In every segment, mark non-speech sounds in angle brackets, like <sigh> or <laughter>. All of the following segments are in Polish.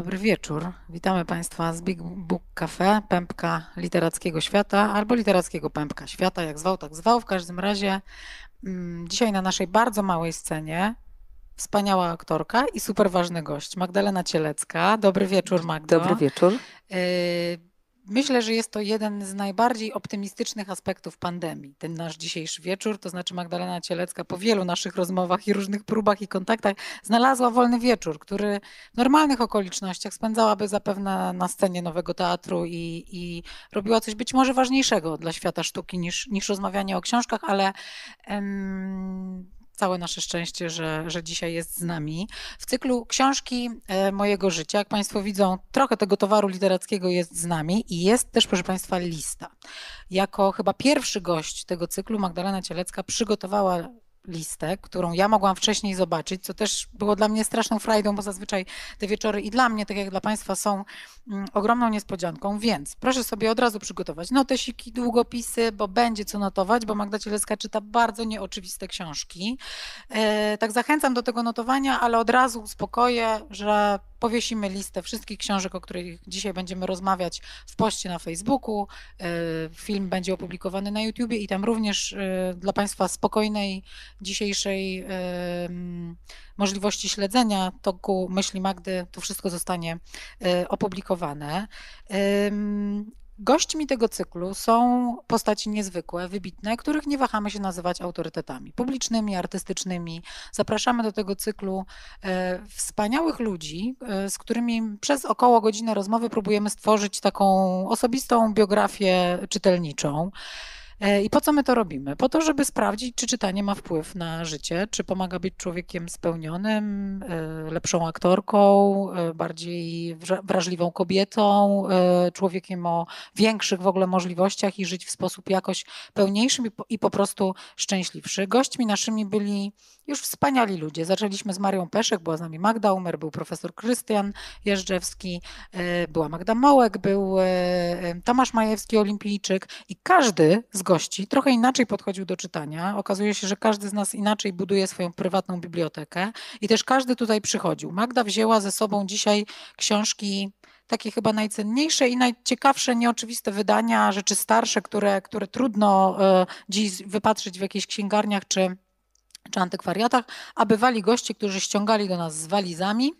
Dobry wieczór. Witamy Państwa z Big Book Cafe, pępka literackiego świata albo literackiego pępka świata, jak zwał, tak zwał. W każdym razie mm, dzisiaj na naszej bardzo małej scenie wspaniała aktorka i super ważny gość, Magdalena Cielecka. Dobry wieczór, Magdo. Dobry wieczór. Myślę, że jest to jeden z najbardziej optymistycznych aspektów pandemii. Ten nasz dzisiejszy wieczór, to znaczy Magdalena Cielecka po wielu naszych rozmowach i różnych próbach i kontaktach znalazła wolny wieczór, który w normalnych okolicznościach spędzałaby zapewne na scenie Nowego Teatru i, i robiła coś być może ważniejszego dla świata sztuki niż, niż rozmawianie o książkach, ale em, całe nasze szczęście, że, że dzisiaj jest z nami. W cyklu książki e, mojego życia, jak Państwo widzą, trochę tego towaru literackiego jest z nami i jest też, proszę Państwa, lista. Jako chyba pierwszy gość tego cyklu Magdalena Cielecka przygotowała listę, którą ja mogłam wcześniej zobaczyć, co też było dla mnie straszną frajdą, bo zazwyczaj te wieczory i dla mnie, tak jak dla Państwa, są mm, ogromną niespodzianką, więc proszę sobie od razu przygotować notesiki, długopisy, bo będzie co notować, bo Magda Cielecka czyta bardzo nieoczywiste książki. E, tak zachęcam do tego notowania, ale od razu uspokoję, że powiesimy listę wszystkich książek, o których dzisiaj będziemy rozmawiać w poście na Facebooku. E, film będzie opublikowany na YouTubie i tam również e, dla Państwa spokojnej dzisiejszej możliwości śledzenia toku myśli Magdy to wszystko zostanie e, opublikowane. Gośćmi tego cyklu są postaci niezwykłe, wybitne, których nie wahamy się nazywać autorytetami publicznymi, artystycznymi. Zapraszamy do tego cyklu e, wspaniałych ludzi, e, z którymi przez około godzinę rozmowy próbujemy stworzyć taką osobistą biografię czytelniczą. E, I po co my to robimy? Po to, żeby sprawdzić, czy czytanie ma wpływ na życie, czy pomaga być człowiekiem spełnionym, e, lepszą aktorką, e, bardziej wrażliwą kobietą, człowiekiem o większych w ogóle możliwościach i żyć w sposób jakoś pełniejszym i po prostu szczęśliwszy. Gośćmi naszymi byli już wspaniali ludzie. Zaczęliśmy z Marią Peszek, była z nami Magda Umer, był profesor Krystian Jeżdżewski, była Magda Mołek, był Tomasz Majewski, olimpijczyk i każdy z gości trochę inaczej podchodził do czytania. Okazuje się, że każdy z nas inaczej buduje swoją prywatną bibliotekę i też każdy tutaj przychodził. Magda wzięła ze sobą dzisiaj książki takie chyba najcenniejsze i najciekawsze, nieoczywiste wydania, rzeczy starsze, które, które trudno e, dziś wypatrzyć w jakichś księgarniach czy, czy antykwariatach, a bywali goście, którzy ściągali do nas z walizami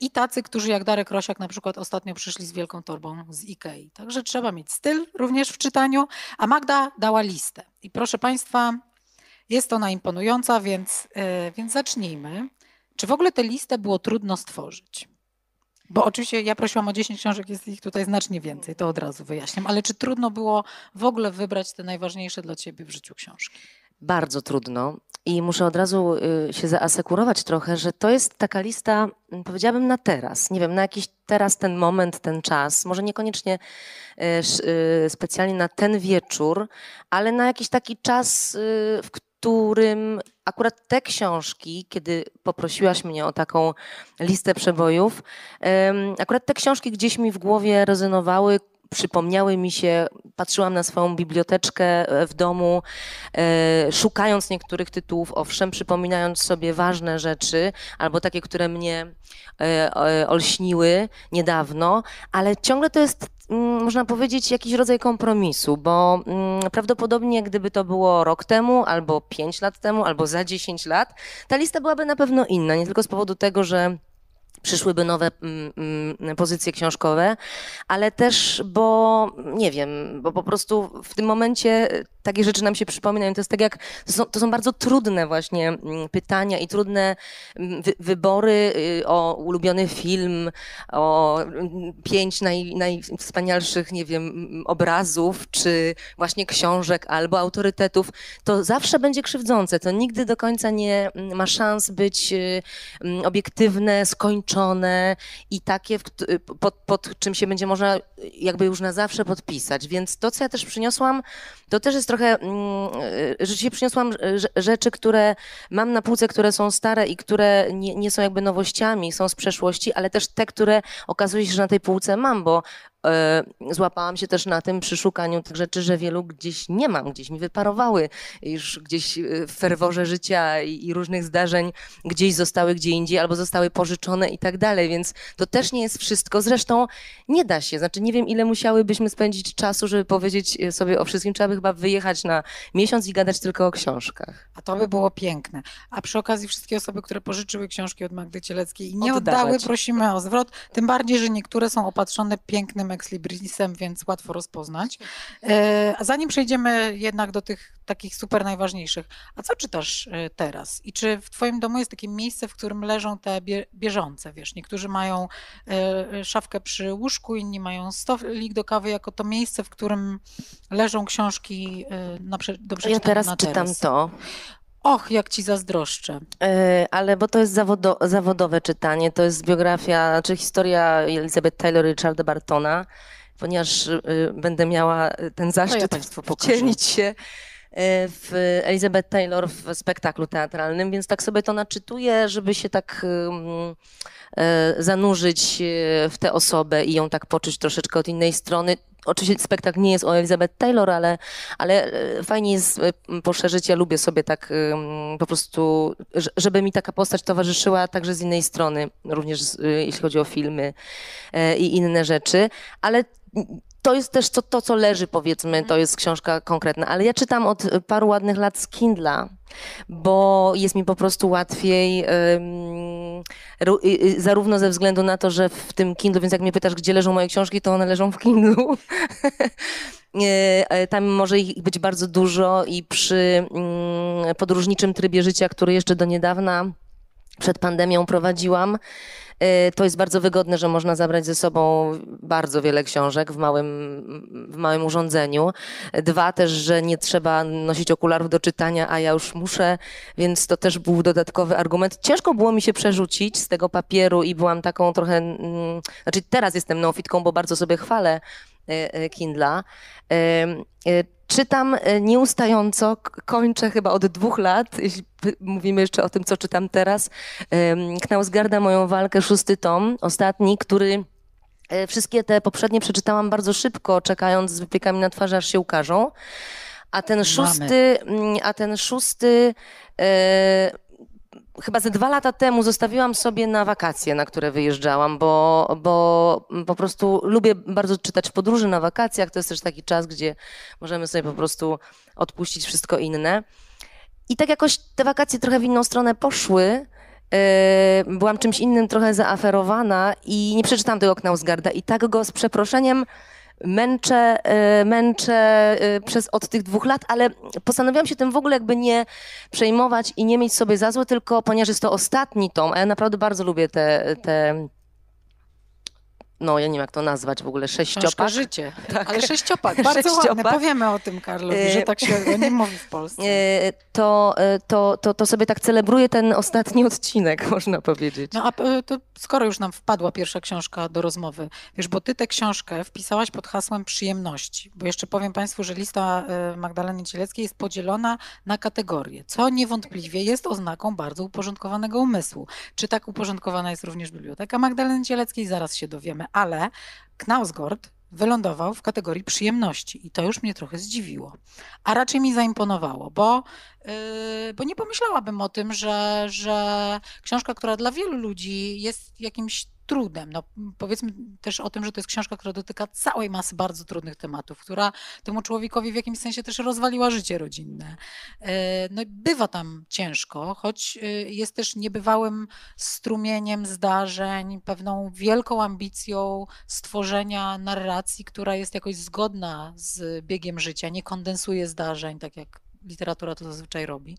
i tacy, którzy jak Darek Rosiak na przykład ostatnio przyszli z wielką torbą z Ikei. Także trzeba mieć styl również w czytaniu, a Magda dała listę. I proszę Państwa, jest ona imponująca, więc, e, więc zacznijmy. Czy w ogóle tę listę było trudno stworzyć? Bo oczywiście ja prosiłam o 10 książek, jest ich tutaj znacznie więcej, to od razu wyjaśniam. Ale czy trudno było w ogóle wybrać te najważniejsze dla Ciebie w życiu książki? Bardzo trudno. I muszę od razu y, się zaasekurować trochę, że to jest taka lista, mm, powiedziałabym na teraz. Nie wiem, na jakiś teraz ten moment, ten czas. Może niekoniecznie y, y, specjalnie na ten wieczór, ale na jakiś taki czas, w którym akurat te książki, kiedy poprosiłaś mnie o taką listę przebojów, akurat te książki gdzieś mi w głowie rezonowały, przypomniały mi się, patrzyłam na swoją biblioteczkę e, w domu, e, szukając niektórych tytułów, owszem, przypominając sobie ważne rzeczy, albo takie, które mnie e, olśniły niedawno, ale ciągle to jest mm, można powiedzieć, jakiś rodzaj kompromisu, bo mm, prawdopodobnie gdyby to było rok temu, albo pięć lat temu, albo za dziesięć lat, ta lista byłaby na pewno inna. Nie tylko z powodu tego, że przyszłyby nowe mm, mm, pozycje książkowe, ale też, bo nie wiem, bo po prostu w tym momencie takie rzeczy nam się przypominają. To jest tak jak, to są, to są bardzo trudne właśnie mm, pytania i trudne mm, wy, wybory y, o ulubiony film, o mm, pięć naj, najwspanialszych, nie wiem, obrazów, czy właśnie książek albo autorytetów. To zawsze będzie krzywdzące. To nigdy do końca nie ma szans być y, obiektywne, skończone i takie, pod, pod czym się będzie można jakby już na zawsze podpisać. Więc to, co ja też przyniosłam, to też jest trochę, że dzisiaj przyniosłam rzeczy, które mam na półce, które są stare i które nie, nie są jakby nowościami, są z przeszłości, ale też te, które okazuje się, że na tej półce mam, bo E, złapałam się też na tym przy szukaniu tych rzeczy, że wielu gdzieś nie mam, gdzieś mi wyparowały, już gdzieś e, w ferworze życia i, i różnych zdarzeń gdzieś zostały gdzie indziej albo zostały pożyczone i tak dalej, więc to też nie jest wszystko. Zresztą nie da się, znaczy nie wiem ile musiałybyśmy spędzić czasu, żeby powiedzieć e, sobie o wszystkim. Trzeba by chyba wyjechać na miesiąc i gadać tylko o książkach. A to by było piękne. A przy okazji wszystkie osoby, które pożyczyły książki od Magdy Cieleckiej i nie Oddawać. oddały, prosimy o zwrot, tym bardziej, że niektóre są opatrzone pięknym exlibrisem, więc łatwo rozpoznać. E, a zanim przejdziemy jednak do tych takich super najważniejszych, a co czytasz e, teraz? I czy w twoim domu jest takie miejsce, w którym leżą te bieżące, wiesz, niektórzy mają e, szafkę przy łóżku, inni mają stolik do kawy jako to miejsce, w którym leżą książki na, do przeczytania Ja teraz na czytam to. Och, jak ci zazdroszczę. ale bo to jest zawodo, zawodowe czytanie, to jest biografia, czy historia Elizabeth Taylor Richarda Bartona, ponieważ y, będę miała ten zaszczyt ja wcielić się y, w Elizabeth Taylor w spektaklu teatralnym, więc tak sobie to naczytuję, żeby się tak zanurzyć w tę osobę i ją tak poczuć troszeczkę od innej strony oczywiście spektakl nie jest o Elizabeth Taylor, ale, ale e, fajnie jest e, poszerzyć. Ja lubię sobie tak po prostu, żeby mi taka postać towarzyszyła także z innej strony, również e, jeśli chodzi o filmy i inne rzeczy, ale to jest też to, to, co leży, powiedzmy, to jest książka konkretna, ale ja czytam od paru ładnych lat z Kindla, bo jest mi po prostu łatwiej, zarówno ze względu na to, że w tym Kindle, więc jak mnie pytasz, gdzie leżą moje książki, to one leżą w Kindlu. <laughs> Tam może ich być bardzo dużo i przy mm, podróżniczym trybie życia, który jeszcze do niedawna przed pandemią prowadziłam, Y, to jest bardzo wygodne, że można zabrać ze sobą bardzo wiele książek w małym, w małym urządzeniu. Dwa też, że nie trzeba nosić okularów do czytania, a ja już muszę, więc to też był dodatkowy argument. Ciężko było mi się przerzucić z tego papieru i byłam taką trochę, mm, znaczy teraz jestem neofitką, bo bardzo sobie chwalę y, y, Kindla. Czytam e, nieustająco, kończę chyba od dwóch lat, jeśli mówimy jeszcze o tym, co czytam teraz. Knausgarda, moją walkę, szósty tom, ostatni, który e, wszystkie te poprzednie przeczytałam bardzo szybko, czekając z wypiekami na twarzy, aż się ukażą. A ten szósty, mm, a ten szósty e, chyba ze dwa lata temu zostawiłam sobie na wakacje, na które wyjeżdżałam, bo, bo po prostu lubię bardzo czytać podróży na wakacjach. To jest też taki czas, gdzie możemy sobie po prostu odpuścić wszystko inne. I tak jakoś te wakacje trochę w inną stronę poszły. Yy, byłam czymś innym trochę zaaferowana i nie przeczytałam tego Knausgarda i tak go z przeproszeniem męczę, e, męczę e, przez od tych dwóch lat, ale postanowiłam się tym w ogóle jakby nie przejmować i nie mieć sobie za złe, tylko ponieważ jest to ostatni tom, a ja naprawdę bardzo lubię te, te no ja nie wiem jak to nazwać w ogóle, sześciopak. życie, <laughs> tak. ale sześciopak, bardzo sześciopak. ładne, powiemy o tym Karlowi, że tak się nie mówi w Polsce. E, to, e, to, to, to sobie tak celebruję ten ostatni odcinek, <laughs> można powiedzieć. No a e, to skoro już nam wpadła pierwsza książka do rozmowy, wiesz, bo ty tę książkę wpisałaś pod hasłem przyjemności, bo jeszcze powiem Państwu, że lista Magdaleny Cieleckiej jest podzielona na kategorie, co niewątpliwie jest oznaką bardzo uporządkowanego umysłu. Czy tak uporządkowana jest również biblioteka Magdaleny Cieleckiej? Zaraz się dowiemy ale Knausgord wylądował w kategorii przyjemności i to już mnie trochę zdziwiło. A raczej mi zaimponowało, bo, yy, bo nie pomyślałabym o tym, że, że książka, która dla wielu ludzi jest jakimś trudem. No, powiedzmy też o tym, że to jest książka, która dotyka całej masy bardzo trudnych tematów, która temu człowiekowi w jakimś sensie też rozwaliła życie rodzinne. E, no bywa tam ciężko, choć e, jest też niebywałym strumieniem zdarzeń, pewną wielką ambicją stworzenia narracji, która jest jakoś zgodna z biegiem życia, nie kondensuje zdarzeń, tak jak literatura to zazwyczaj robi.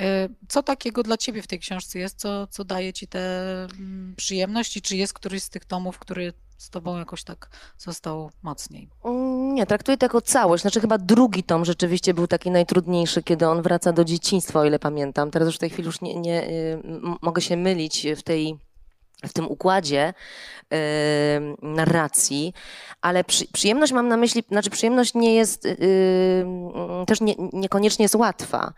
E, co takiego dla ciebie w tej książce jest, co, co daje ci tę mm, przyjemność i czy jest któryś z tych tomów, który z tobą jakoś tak został mocniej? Mm, nie, traktuję to jako całość. Znaczy chyba drugi tom rzeczywiście był taki najtrudniejszy, kiedy on wraca do dzieciństwa, o ile pamiętam. Teraz już w tej chwili już nie, nie y, mogę się mylić w tej w tym układzie yy, narracji, ale przy, przyjemność mam na myśli, znaczy przyjemność nie jest, yy, też nie, niekoniecznie jest łatwa.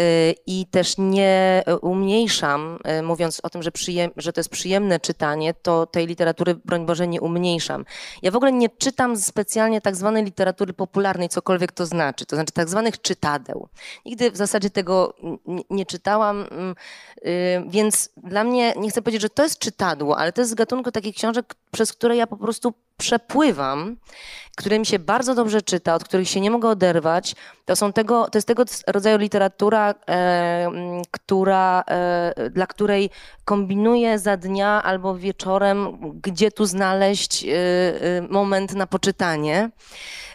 Y, i też nie umniejszam, y, mówiąc o tym, że, przyjem, że to jest przyjemne czytanie, to tej literatury, broń Boże, nie umniejszam. Ja w ogóle nie czytam specjalnie tak zwanej literatury popularnej, cokolwiek to znaczy, to znaczy tak zwanych czytadeł. Nigdy w zasadzie tego nie, nie czytałam, mm, y, więc dla mnie, nie chcę powiedzieć, że to jest ale to jest z gatunku takich książek, przez które ja po prostu przepływam, które mi się bardzo dobrze czyta, od których się nie mogę oderwać. To, są tego, to jest tego rodzaju literatura, e, która, e, dla której kombinuję za dnia albo wieczorem, gdzie tu znaleźć e, e moment na poczytanie.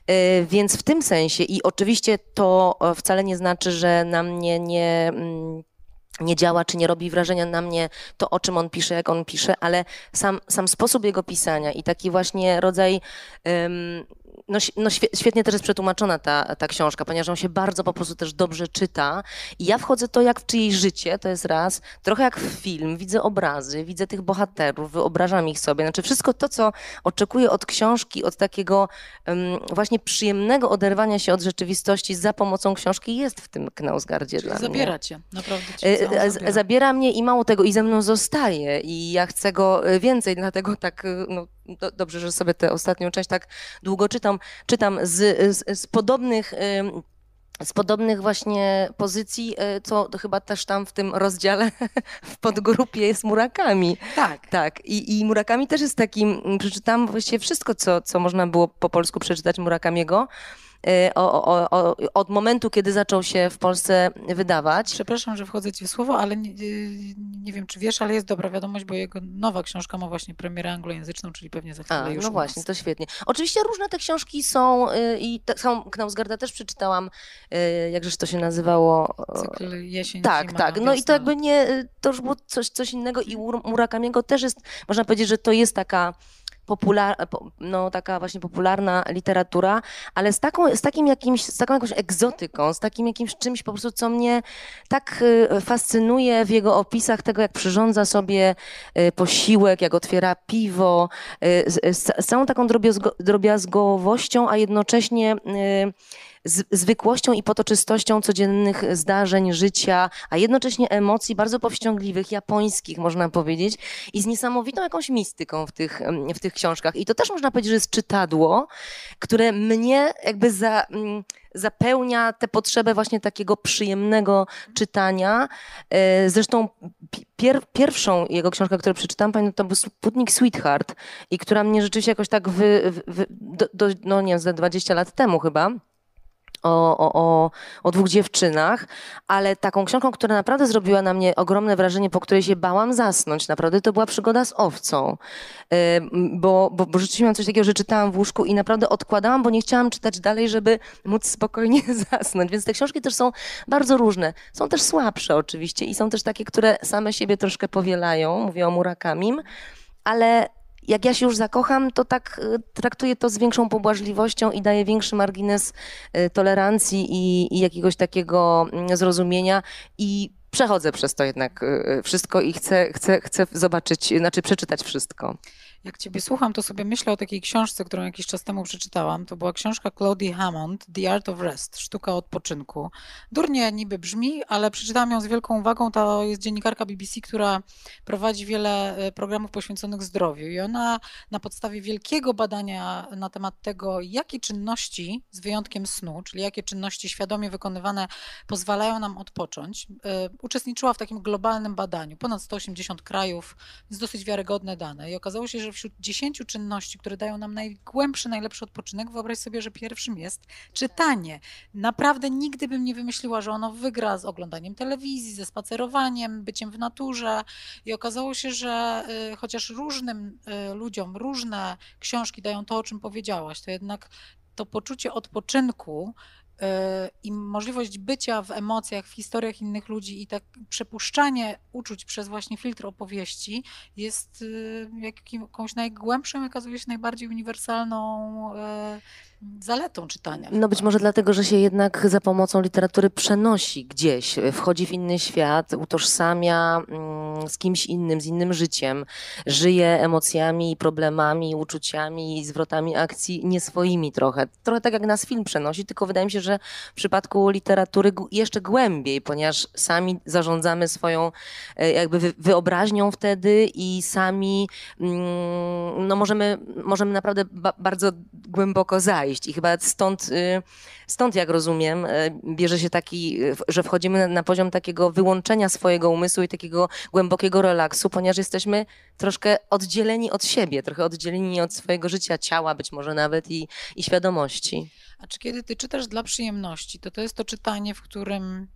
E, więc w tym sensie, i oczywiście to wcale nie znaczy, że na mnie nie mm, nie działa, czy nie robi wrażenia na mnie to, o czym on pisze, jak on pisze, ale sam, sam sposób jego pisania i taki właśnie rodzaj um, no, no świetnie też jest przetłumaczona ta, ta książka, ponieważ on się bardzo po prostu też dobrze czyta. I ja wchodzę to jak w czyjeś życie, to jest raz, trochę jak w film, widzę obrazy, widzę tych bohaterów, wyobrażam ich sobie. Znaczy wszystko to, co oczekuję od książki, od takiego um, właśnie przyjemnego oderwania się od rzeczywistości za pomocą książki jest w tym Knausgardzie dla zabiera mnie. cię, naprawdę cię e, zabiera. zabiera mnie i mało tego, i ze mną zostaje. I ja chcę go e, więcej, dlatego tak e, no, do, dobrze, że sobie tę ostatnią część tak długo czytam, czytam z, z, z podobnych z podobnych właśnie pozycji, co chyba też tam w tym rozdziale <laughs> w podgrupie jest Murakami. Tak. Tak. I, i Murakami też jest takim, przeczytam właściwie wszystko, co, co można było po polsku przeczytać Murakamiego. Y, o, o, o, od momentu, kiedy zaczął się w Polsce wydawać. Przepraszam, że wchodzę ci w słowo, ale nie, nie, wiem, czy wiesz, ale jest dobra wiadomość, bo jego nowa książka ma właśnie premierę anglojęzyczną, czyli pewnie za chwilę A, już No właśnie, to świetnie. Oczywiście różne te książki są y, i są, Knausgarda też przeczytałam, y, jakżeż to się nazywało? Cykl jesień, Tak, zima, tak. No i to jakby nie, to już było coś, coś innego i Murakamiego też jest, można powiedzieć, że to jest taka popular, no, taka właśnie popularna literatura, ale z, taką, z takim jakimś, z taką jakąś egzotyką, z takim jakimś czymś po prostu, co mnie tak y, fascynuje w jego opisach tego, jak przyrządza sobie y, posiłek, jak otwiera piwo, y, z, z całą taką drobiazgowością, a jednocześnie zwykłością i potoczystością codziennych zdarzeń, życia, a jednocześnie emocji bardzo powściągliwych, japońskich, można powiedzieć, i z niesamowitą jakąś mistyką w tych, w tych książkach. I to też można powiedzieć, że jest czytadło, które mnie jakby za mm, zapełnia tę potrzebę właśnie takiego przyjemnego czytania. E, zresztą pier pierwszą jego książkę, którą przeczytałam, pamiętam, to był Sputnik Sweetheart i która mnie rzeczywiście jakoś tak wy, wy do, do, no nie wiem, ze 20 lat temu chyba, o, o, o, dwóch dziewczynach, ale taką książką, która naprawdę zrobiła na mnie ogromne wrażenie, po której się bałam zasnąć. Naprawdę to była przygoda z owcą. Bo, bo, bo rzeczywiście mam coś takiego, że czytałam w łóżku i naprawdę odkładałam, bo nie chciałam czytać dalej, żeby móc spokojnie <laughs> zasnąć. Więc te książki też są bardzo różne. Są też słabsze oczywiście i są też takie, które same siebie troszkę powielają. Mówię o Murakamim ale jak ja się już zakocham, to tak y, traktuję to z większą pobłażliwością i daję większy margines y, tolerancji i, i jakiegoś takiego mm, zrozumienia i przechodzę przez to jednak y, wszystko i chcę, chcę, chcę zobaczyć, znaczy przeczytać wszystko. Jak ciebie słucham, to sobie myślę o takiej książce, którą jakiś czas temu przeczytałam. To była książka Claudie Hammond, The Art of Rest, Sztuka odpoczynku. Durnie niby brzmi, ale przeczytałam ją z wielką uwagą. To jest dziennikarka BBC, która prowadzi wiele e, programów poświęconych zdrowiu i ona na podstawie wielkiego badania na temat tego, jakie czynności, z wyjątkiem snu, czyli jakie czynności świadomie wykonywane pozwalają nam odpocząć, e, uczestniczyła w takim globalnym badaniu. Ponad 180 krajów, więc dosyć wiarygodne dane. I okazało się, że wśród 10 czynności, które dają nam najgłębszy, najlepszy odpoczynek, wyobraź sobie, że pierwszym jest czytanie. Naprawdę nigdy bym nie wymyśliła, że ono wygra z oglądaniem telewizji, ze spacerowaniem, byciem w naturze. I okazało się, że y, chociaż różnym y, ludziom różne książki dają to, o czym powiedziałaś, to jednak to poczucie odpoczynku i możliwość bycia w emocjach, w historiach innych ludzi i tak przepuszczanie uczuć przez właśnie filtr opowieści jest jakimś najgłębszym, okazuje się najbardziej uniwersalną zaletą czytania. No być może dlatego, że się jednak za pomocą literatury przenosi gdzieś, wchodzi w inny świat, utożsamia mm, z kimś innym, z innym życiem, żyje emocjami, problemami, uczuciami, zwrotami akcji nie swoimi trochę. Trochę tak jak nas film przenosi, tylko wydaje mi się, że w przypadku literatury jeszcze głębiej, ponieważ sami zarządzamy swoją e, jakby wyobraźnią wtedy i sami mm, no możemy, możemy naprawdę bardzo głęboko zajść i chyba stąd, y, stąd jak rozumiem, y, bierze się taki, y, że wchodzimy na poziom takiego wyłączenia swojego umysłu i takiego głębokiego relaksu, ponieważ jesteśmy troszkę oddzieleni od siebie, trochę oddzieleni od swojego życia, ciała być może nawet i, i świadomości. A czy kiedy ty czytasz dla przyjemności, to to jest to czytanie, w którym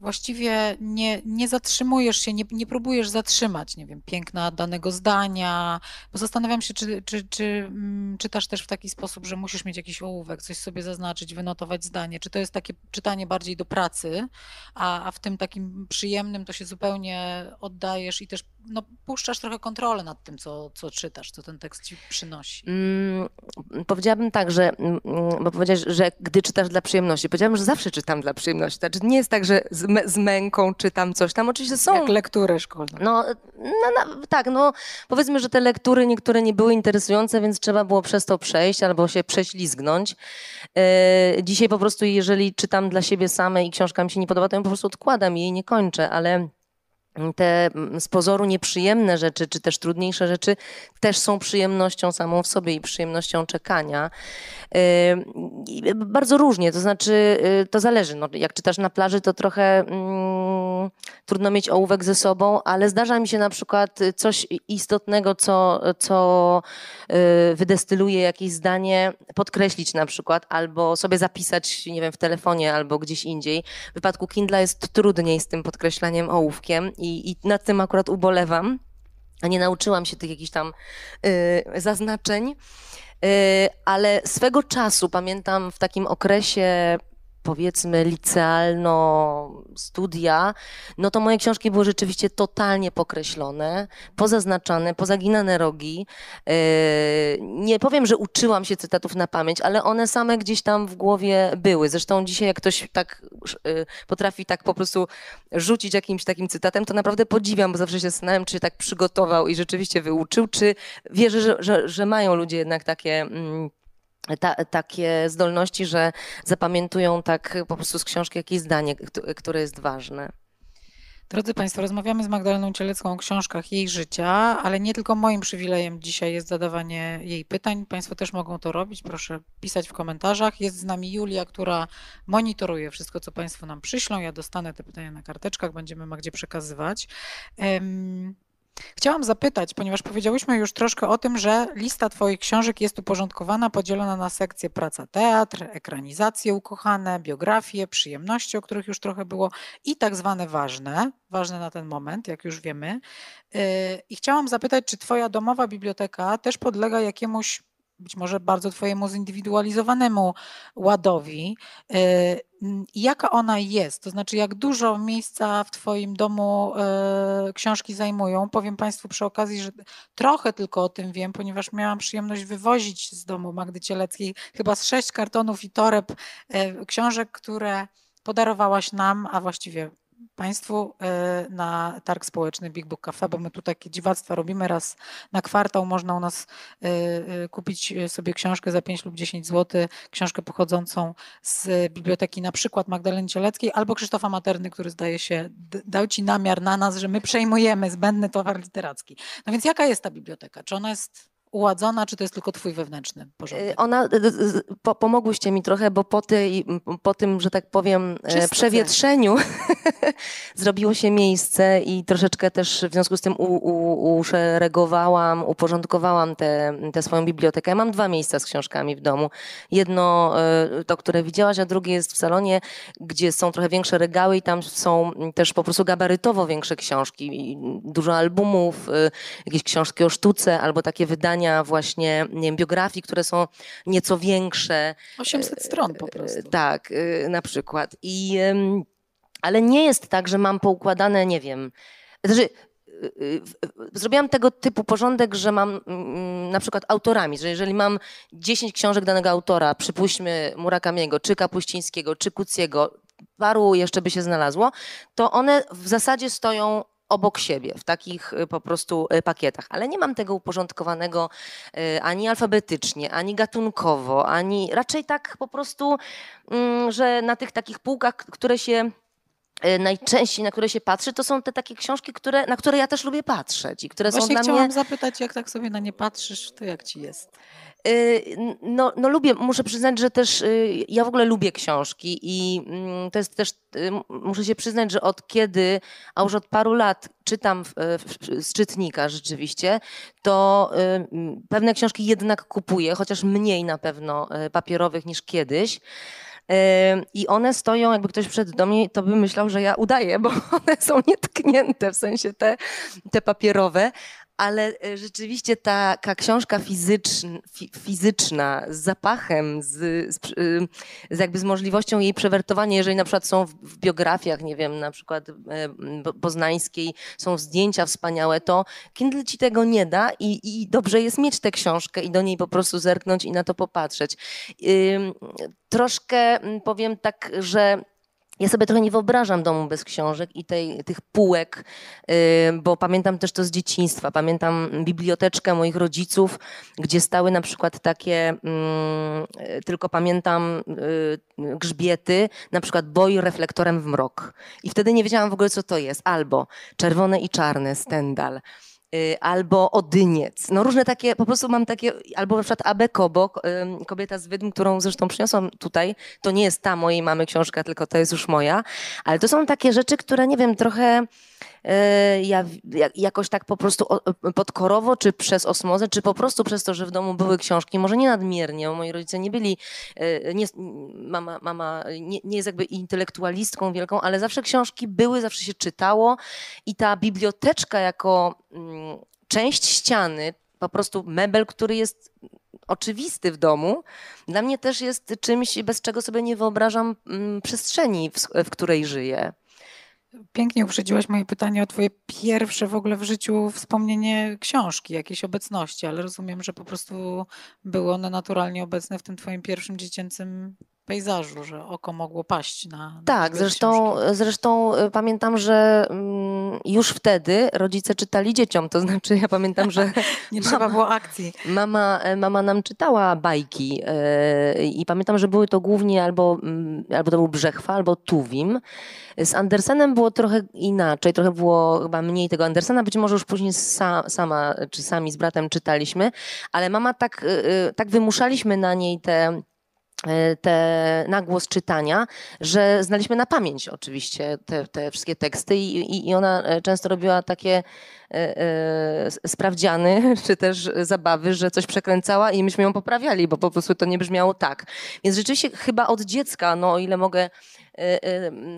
właściwie nie, nie zatrzymujesz się, nie, nie próbujesz zatrzymać, nie wiem, piękna danego zdania, bo zastanawiam się, czy, czy, czy mm, czytasz też w taki sposób, że musisz mieć jakiś ołówek, coś sobie zaznaczyć, wynotować zdanie, czy to jest takie czytanie bardziej do pracy, a, a w tym takim przyjemnym to się zupełnie oddajesz i też no, puszczasz trochę kontrolę nad tym, co, co czytasz, co ten tekst ci przynosi. Mm, powiedziałabym tak, że, mm, bo powiedziałeś, że gdy czytasz dla przyjemności, powiedziałabym, że zawsze czytam dla przyjemności. Znaczy nie jest tak, że z, z męką czytam coś tam. Oczywiście są... Jak lektury szkolne. No, no, no, tak, no powiedzmy, że te lektury niektóre nie były interesujące, więc trzeba było przez to przejść albo się prześlizgnąć. E, dzisiaj po prostu, jeżeli czytam dla siebie same i książka mi się nie podoba, to ją po prostu odkładam i jej nie kończę, ale te mm, z pozoru nieprzyjemne rzeczy, czy też trudniejsze rzeczy też są przyjemnością samą w sobie i przyjemnością czekania. Bardzo różnie, to znaczy y, to zależy. No, jak czytasz na plaży, to trochę mm, trudno mieć ołówek ze sobą, ale zdarza mi się na przykład coś istotnego, co, co y, wydestyluje jakieś zdanie, podkreślić na przykład, albo sobie zapisać, nie wiem, w telefonie albo gdzieś indziej. W wypadku Kindle jest trudniej z tym podkreślaniem ołówkiem i, i nad tym akurat ubolewam. A nie nauczyłam się tych jakichś tam y, zaznaczeń. Y, ale swego czasu pamiętam w takim okresie powiedzmy licealno studia, no to moje książki były rzeczywiście totalnie pokreślone, pozaznaczane, pozaginane rogi. Yy, nie powiem, że uczyłam się cytatów na pamięć, ale one same gdzieś tam w głowie były. Zresztą dzisiaj jak ktoś tak yy, potrafi tak po prostu rzucić jakimś takim cytatem, to naprawdę podziwiam, bo zawsze się zastanawiam, czy się tak przygotował i rzeczywiście wyuczył, czy wierzę, że, że, że mają ludzie jednak takie... Mm, ta, takie zdolności, że zapamiętują tak po prostu z książki jakieś zdanie, które jest ważne. Drodzy Państwo, rozmawiamy z Magdaleną Cielecką o książkach jej życia, ale nie tylko moim przywilejem dzisiaj jest zadawanie jej pytań. Państwo też mogą to robić. Proszę pisać w komentarzach. Jest z nami Julia, która monitoruje wszystko, co Państwo nam przyślą. Ja dostanę te pytania na karteczkach, będziemy Magdzie przekazywać. Um, Chciałam zapytać, ponieważ powiedziałyśmy już troszkę o tym, że lista Twoich książek jest uporządkowana, podzielona na sekcje praca teatr, ekranizacje ukochane, biografie, przyjemności, o których już trochę było i tak zwane ważne, ważne na ten moment, jak już wiemy. Yy, I chciałam zapytać, czy Twoja domowa biblioteka też podlega jakiemuś być może bardzo Twojemu zindywidualizowanemu ładowi. Y, jaka ona jest? To znaczy, jak dużo miejsca w Twoim domu y, książki zajmują? Powiem Państwu przy okazji, że trochę tylko o tym wiem, ponieważ miałam przyjemność wywozić z domu Magdy Cieleckiej chyba z sześć kartonów i toreb y, książek, które podarowałaś nam, a właściwie Państwu e, na targ społeczny Big Book Cafe, bo my tu takie dziwactwa robimy raz na kwartał. Można u nas e, e, kupić sobie książkę za 5 lub 10 zł, książkę pochodzącą z biblioteki na przykład Magdaleny Cieleckiej albo Krzysztofa Materny, który zdaje się dał Ci namiar na nas, że my przejmujemy zbędny towar literacki. No więc jaka jest ta biblioteka? Czy ona jest uładzona, czy to jest tylko twój wewnętrzny porządek? Y, ona, po, pomogłyście mi trochę, bo po, tej, po tym, że tak powiem, e, Czystce. przewietrzeniu <laughs> zrobiło się miejsce i troszeczkę też w związku z tym u, u, uszeregowałam, uporządkowałam tę swoją bibliotekę. Ja mam dwa miejsca z książkami w domu. Jedno e, to, które widziałaś, a drugie jest w salonie, gdzie są trochę większe regały i tam są też po prostu gabarytowo większe książki. Dużo albumów, e, jakieś książki o sztuce albo takie wydania właśnie nie wiem, biografii, które są nieco większe. 800 stron po prostu. Tak, y, na przykład. I, ale nie jest tak, że mam poukładane, nie wiem, znaczy, zrobiłam tego typu porządek, że mam mm, na przykład autorami, że jeżeli mam 10 książek danego autora, przypuśćmy Murakamiego, czy Kapuścińskiego, czy Kuciego, paru jeszcze by się znalazło, to one w zasadzie stoją obok siebie, w takich y, po prostu y, pakietach, ale nie mam tego uporządkowanego y, ani alfabetycznie, ani gatunkowo, ani raczej tak po prostu, mm, że na tych takich półkach, które się najczęściej, na które się patrzy, to są te takie książki, które, na które ja też lubię patrzeć i które Właśnie są dla chciałam mnie... zapytać, jak tak sobie na nie patrzysz, to jak ci jest? Y, no, no lubię, muszę przyznać, że też y, ja w ogóle lubię książki i mm, to jest też, y, muszę się przyznać, że od kiedy, a już od paru lat czytam z czytnika rzeczywiście, to pewne książki jednak kupuję, chociaż mniej na pewno papierowych niż kiedyś. I one stoją, jakby ktoś wszedł do mnie, to by myślał, że ja udaję, bo <laughs> one są nietknięte, w sensie te, te papierowe, ale e, rzeczywiście taka książka fizyczna, z zapachem, z, y, z, jakby z możliwością jej przewertowania, jeżeli na przykład są w, w biografiach, nie wiem, na przykład e, poznańskiej, są zdjęcia wspaniałe, to Kindle ci tego nie da i, i dobrze jest mieć tę książkę i do niej po prostu zerknąć i na to popatrzeć. Troszkę powiem tak, że ja sobie trochę nie wyobrażam domu bez książek i tej, tych półek, y, bo pamiętam też to z dzieciństwa. Pamiętam biblioteczkę moich rodziców, gdzie stały na przykład takie, mm, tylko pamiętam y, grzbiety, na przykład boj reflektorem w mrok. I wtedy nie wiedziałam w ogóle, co to jest. Albo czerwone i czarne, Stendal albo Odyniec. No różne takie, po prostu mam takie, albo na przykład Abe Kobo, kobieta z Wydm, którą zresztą przyniosłam tutaj. To nie jest ta mojej mamy książka, tylko to jest już moja. Ale to są takie rzeczy, które nie wiem, trochę ja jakoś tak po prostu podkorowo, czy przez osmozę, czy po prostu przez to, że w domu były książki, może nie nadmiernie, bo moi rodzice nie byli, e, nie, mama, mama nie, nie jest jakby intelektualistką wielką, ale zawsze książki były, zawsze się czytało i ta biblioteczka jako mm, część ściany, po prostu mebel, który jest oczywisty w domu, dla mnie też jest czymś, bez czego sobie nie wyobrażam mm, przestrzeni, w, w której żyję. Pięknie uprzedziłaś moje pytanie o twoje pierwsze w ogóle w życiu wspomnienie książki, jakiejś obecności, ale rozumiem, że po prostu były one naturalnie obecne w tym twoim pierwszym dziecięcym pejzażu, że oko mogło paść na. na tak, zresztą, zresztą y, pamiętam, że mm, już wtedy rodzice czytali dzieciom, to znaczy ja pamiętam, że. <laughs> Nie <laughs> trzeba mama, było akcji. Mama, e, mama nam czytała bajki e, i pamiętam, że były to głównie albo, mm, albo to był Brzechwa, albo Tuwim. Z Andersenem było trochę inaczej, trochę było chyba mniej tego Andersena, być może już później sama, czy sami z bratem czytaliśmy, ale mama tak, y, y, tak wymuszaliśmy na niej te te nagłos czytania, że znaliśmy na pamięć oczywiście te, te wszystkie teksty i, i, ona e, często robiła takie e, e, sprawdziany, <laughs> czy też zabawy, że coś przekręcała i myśmy ją poprawiali, bo po prostu to nie brzmiało tak. Więc rzeczywiście chyba od dziecka, no o ile mogę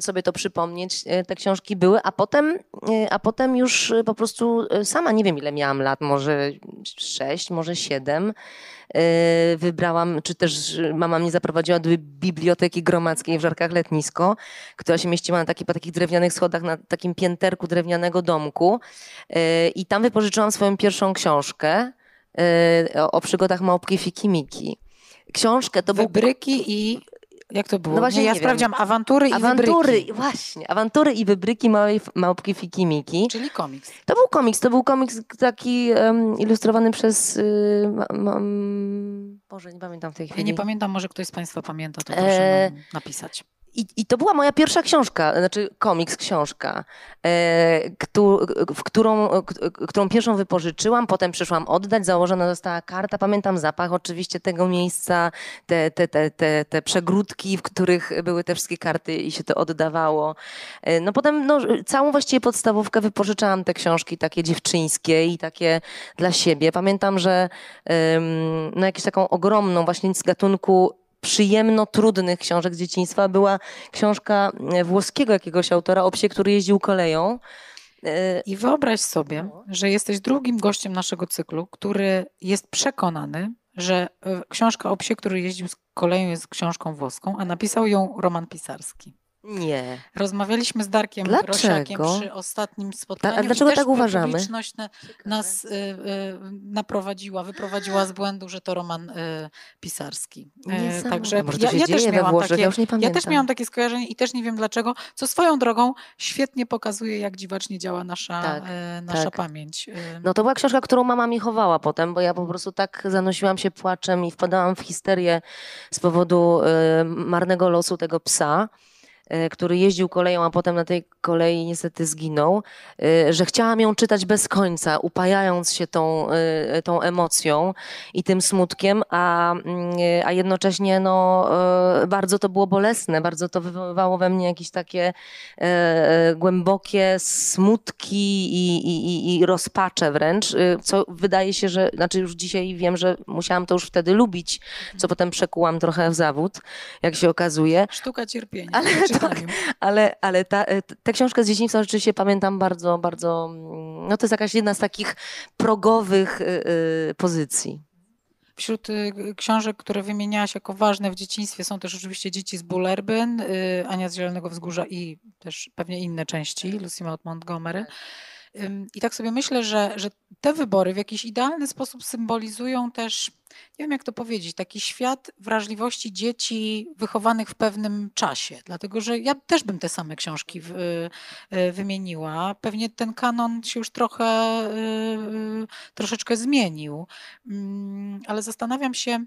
sobie to przypomnieć, te książki były, a potem, a potem już po prostu sama nie wiem ile miałam lat, może sześć, może siedem, wybrałam, czy też mama mnie zaprowadziła do biblioteki gromadzkiej w Żarkach Letnisko, która się mieściła na taki, po takich drewnianych schodach, na takim pięterku drewnianego domku. I tam wypożyczyłam swoją pierwszą książkę o, o przygodach małpki Fikimiki. Książkę to Wybryki był... i Jak to było? No właśnie nie, ja nie wiem. sprawdziłam awantury i Awantury, wybryki. właśnie, awantury i wybryki małej małpki Fiki Miki. Czyli komiks. To był komiks, to był komiks taki em, ilustrowany przez. Ma, mm, Boże, nie pamiętam w tej Ja chwili. nie pamiętam, może ktoś z Państwa pamięta, to proszę E, napisać. I, I to była moja pierwsza książka, znaczy komiks, książka, e, któ, w którą, k- którą pierwszą wypożyczyłam, potem przyszłam oddać, założona została karta. Pamiętam zapach oczywiście tego miejsca, te, te, te, te, te przegródki, w których były te wszystkie karty i się to oddawało. E, no potem no, całą właściwie podstawówkę wypożyczałam te książki takie dziewczyńskie i takie dla siebie. Pamiętam, że em, no, jakąś taką ogromną właśnie z gatunku przyjemno-trudnych książek z dzieciństwa była książka e, włoskiego jakiegoś autora o psie, który jeździł koleją. E, I wyobraź sobie, że jesteś drugim gościem naszego cyklu, który jest przekonany, że e, książka o psie, który jeździł z koleją jest książką włoską, a napisał ją Roman Pisarski. Nie. Rozmawialiśmy z Darkiem Dlaczego? Rosiakiem przy ostatnim spotkaniu. a dlaczego tak uważamy? Publiczność na, nas y, y, naprowadziła, wyprowadziła z błędu, że to Roman y, Pisarski. Niesamowite. Także Może ja, też miałam Włoszech, takie, ja już nie ja pamiętam. też miałam takie skojarzenie i też nie wiem dlaczego, co swoją drogą świetnie pokazuje, jak dziwacznie działa nasza, Tak, e, nasza tak. pamięć. E, No to była książka, którą mama mi chowała potem, bo ja po prostu tak zanosiłam się płaczem i wpadałam w histerię z powodu marnego losu tego psa, który jeździł koleją, a potem na tej kolei niestety zginął, e, że chciałam ją czytać bez końca, upajając się tą, e, tą emocją i tym smutkiem, a, mm, e, a jednocześnie no, e, bardzo to było bolesne, bardzo to wywoływało we mnie jakieś takie e, e, głębokie smutki i, i, i, rozpacze wręcz, co wydaje się, że, znaczy już dzisiaj wiem, że musiałam to już wtedy lubić, co potem przekułam trochę w zawód, jak się okazuje, Sztuka cierpienia. Ale czytaniu. ale, ale ta, e, t- tę książkę z dzieciństwa rzeczywiście pamiętam bardzo, bardzo, mm, no to jest jakaś jedna z takich progowych y, y, pozycji. Wśród y, książek, które wymieniałaś jako ważne w dzieciństwie są też oczywiście Dzieci z Bullerbyn, Ania z Zielonego Wzgórza i też pewnie inne części, Lucy Maud Montgomery. I tak sobie myślę, że, że te wybory w jakiś idealny sposób symbolizują też, nie wiem jak to powiedzieć, taki świat wrażliwości dzieci wychowanych w pewnym czasie. Dlatego, że ja też bym te same książki w, y, wymieniła. Pewnie ten kanon się już trochę, y, y, troszeczkę zmienił. Ale zastanawiam się,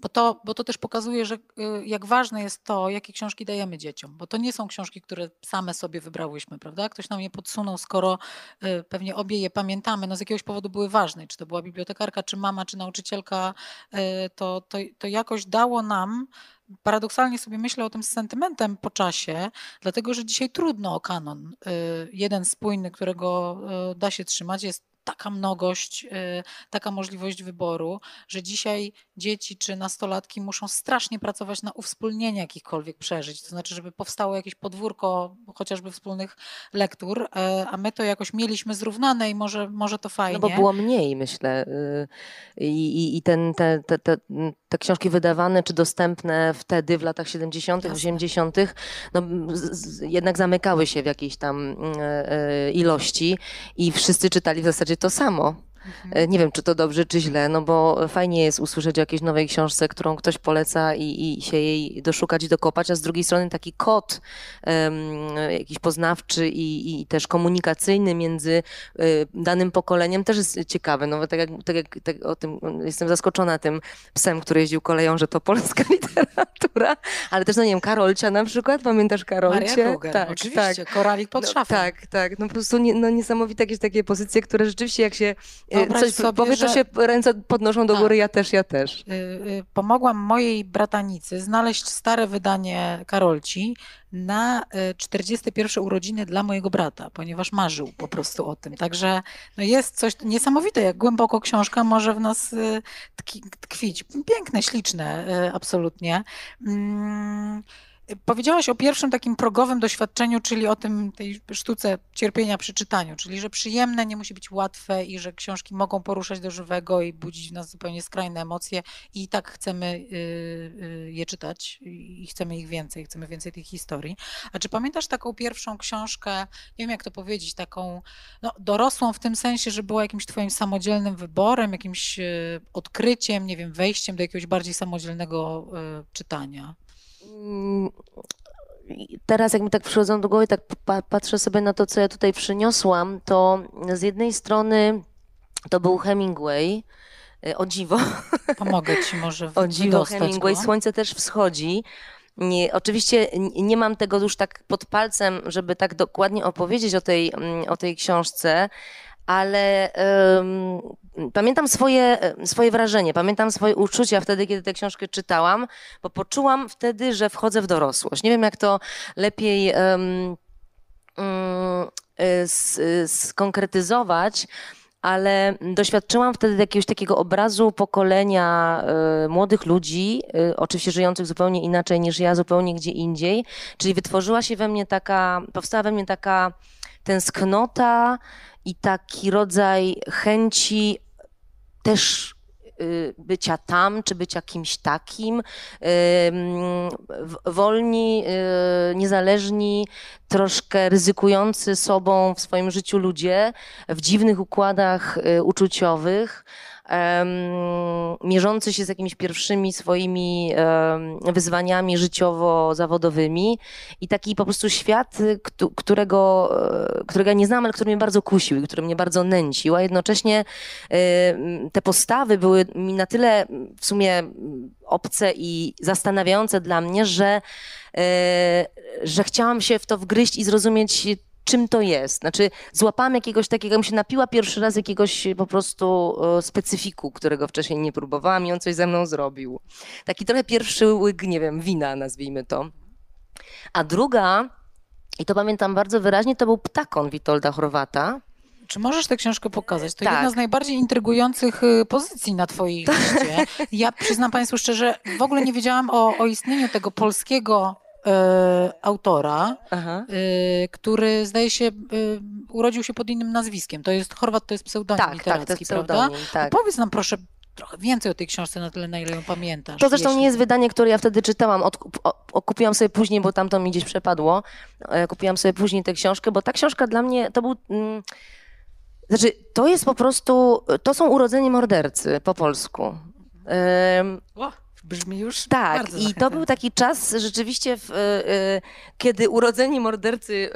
bo to, bo to też pokazuje, że y, jak ważne jest to, jakie książki dajemy dzieciom, bo to nie są książki, które same sobie wybrałyśmy, prawda? Ktoś nam je podsunął, skoro y, pewnie obie je pamiętamy, no z jakiegoś powodu były ważne, czy to była bibliotekarka, czy mama, czy nauczycielka, y, to, to, to jakoś dało nam, paradoksalnie sobie myślę o tym z sentymentem po czasie, dlatego że dzisiaj trudno o kanon. Jeden spójny, którego da się trzymać, jest taka mnogość, y, taka możliwość wyboru, że dzisiaj dzieci czy nastolatki muszą strasznie pracować na uwspólnienie jakichkolwiek przeżyć. To znaczy, żeby powstało jakieś podwórko chociażby wspólnych lektur, e, a my to jakoś mieliśmy zrównane i może, może to fajnie. No bo było mniej, myślę. y, I, i, i ten, te, te, te, te książki wydawane czy dostępne wtedy, w latach 70., Jasne. 80., no, z, jednak zamykały się w jakiejś tam e, ilości i wszyscy czytali w zasadzie to samo. Mhm. E, Nie wiem, czy to dobrze, czy źle, no bo fajnie jest usłyszeć o jakiejś nowej książce, którą ktoś poleca i, i się jej doszukać i dokopać, a z drugiej strony taki kod em, jakiś poznawczy i, i też komunikacyjny między e, danym pokoleniem też jest ciekawy. No bo tak jak, tak jak tak o tym, jestem zaskoczona tym psem, który jeździł koleją, że to polska <laughs> literatura, ale też, no nie wiem, Karolcia na przykład, pamiętasz Karolcie? Maria Kruger, oczywiście, koralik pod No, szafą. tak, tak. No po prostu nie, no, niesamowite jakieś takie pozycje, które rzeczywiście jak się Wyobraź coś sobie, powie, to że- się ręce podnoszą do Tak. góry, ja też, ja też. Y, y, pomogłam mojej bratanicy znaleźć stare wydanie Karolci na y, 41 urodziny dla mojego brata, ponieważ marzył po prostu o tym. Także no jest coś niesamowite, jak głęboko książka może w nas y, tkwić. Piękne, śliczne, y, absolutnie. Mm, Powiedziałaś o pierwszym takim progowym doświadczeniu, czyli o tym tej sztuce cierpienia przy czytaniu, czyli że przyjemne nie musi być łatwe i że książki mogą poruszać do żywego i budzić w nas zupełnie skrajne emocje i tak chcemy y, y, je czytać i chcemy ich więcej, chcemy więcej tych historii. A czy pamiętasz taką pierwszą książkę, nie wiem jak to powiedzieć, taką no, dorosłą w tym sensie, że była jakimś twoim samodzielnym wyborem, jakimś y, odkryciem, nie wiem, wejściem do jakiegoś bardziej samodzielnego czytania? Mm, teraz jak mi tak przychodzą do głowy, tak patrzę sobie na to, co ja tutaj przyniosłam, to z jednej strony to był Hemingway, y, o dziwo. Pomogę ci <laughs> może O dziwo Hemingway, go. Słońce też wschodzi. Nie, oczywiście nie mam tego już tak pod palcem, żeby tak dokładnie opowiedzieć o tej, mm, o tej książce, ale um, pamiętam swoje, swoje wrażenie, pamiętam swoje uczucia wtedy, kiedy tę książkę czytałam, bo poczułam wtedy, że wchodzę w dorosłość. Nie wiem, jak to lepiej um, um, skonkretyzować, ale doświadczyłam wtedy jakiegoś takiego obrazu pokolenia y, młodych ludzi, y, oczywiście żyjących zupełnie inaczej niż ja, zupełnie gdzie indziej. Czyli wytworzyła się we mnie taka, powstała we mnie taka tęsknota i taki rodzaj chęci też y, bycia tam, czy bycia kimś takim. Wolni, y, niezależni, troszkę ryzykujący sobą w swoim życiu ludzie w dziwnych układach y, uczuciowych mierzący się z jakimiś pierwszymi swoimi wyzwaniami życiowo-zawodowymi i taki po prostu świat, którego, e, którego nie znam, ale który mnie bardzo kusił i który mnie bardzo nęcił, a jednocześnie te postawy były mi na tyle w sumie obce i zastanawiające dla mnie, że, e, że chciałam się w to wgryźć i zrozumieć czym to jest. Znaczy, złapałam jakiegoś takiego, mi się napiła pierwszy raz jakiegoś po prostu specyfiku, którego wcześniej nie próbowałam i on coś ze mną zrobił. Taki trochę pierwszy łyk, nie wiem, wina, nazwijmy to. A druga, i to pamiętam bardzo wyraźnie, to był Ptakon Witolda Chorwata. Czy możesz tę książkę pokazać? To tak. jedna z najbardziej intrygujących y, pozycji na twojej <laughs> liście. Ja przyznam Państwu szczerze, w ogóle nie wiedziałam o, o istnieniu tego polskiego e, autora, e, który zdaje się e, urodził się pod innym nazwiskiem. To jest Chorwat, to jest pseudonim tak, literacki, tak, to jest prawda? Tak. Powiedz nam proszę trochę więcej o tej książce, na tyle, na ile ją pamiętasz. To zresztą jeśli... nie jest wydanie, które ja wtedy czytałam. Od, o, kupiłam sobie później, bo tamto mi gdzieś przepadło. E, kupiłam sobie później tę książkę, bo ta książka dla mnie to był... Mm, znaczy, to jest po prostu, to są urodzeni mordercy po polsku. Um, Brzmi już Tak, i to był taki czas rzeczywiście, w, y, y, kiedy urodzeni mordercy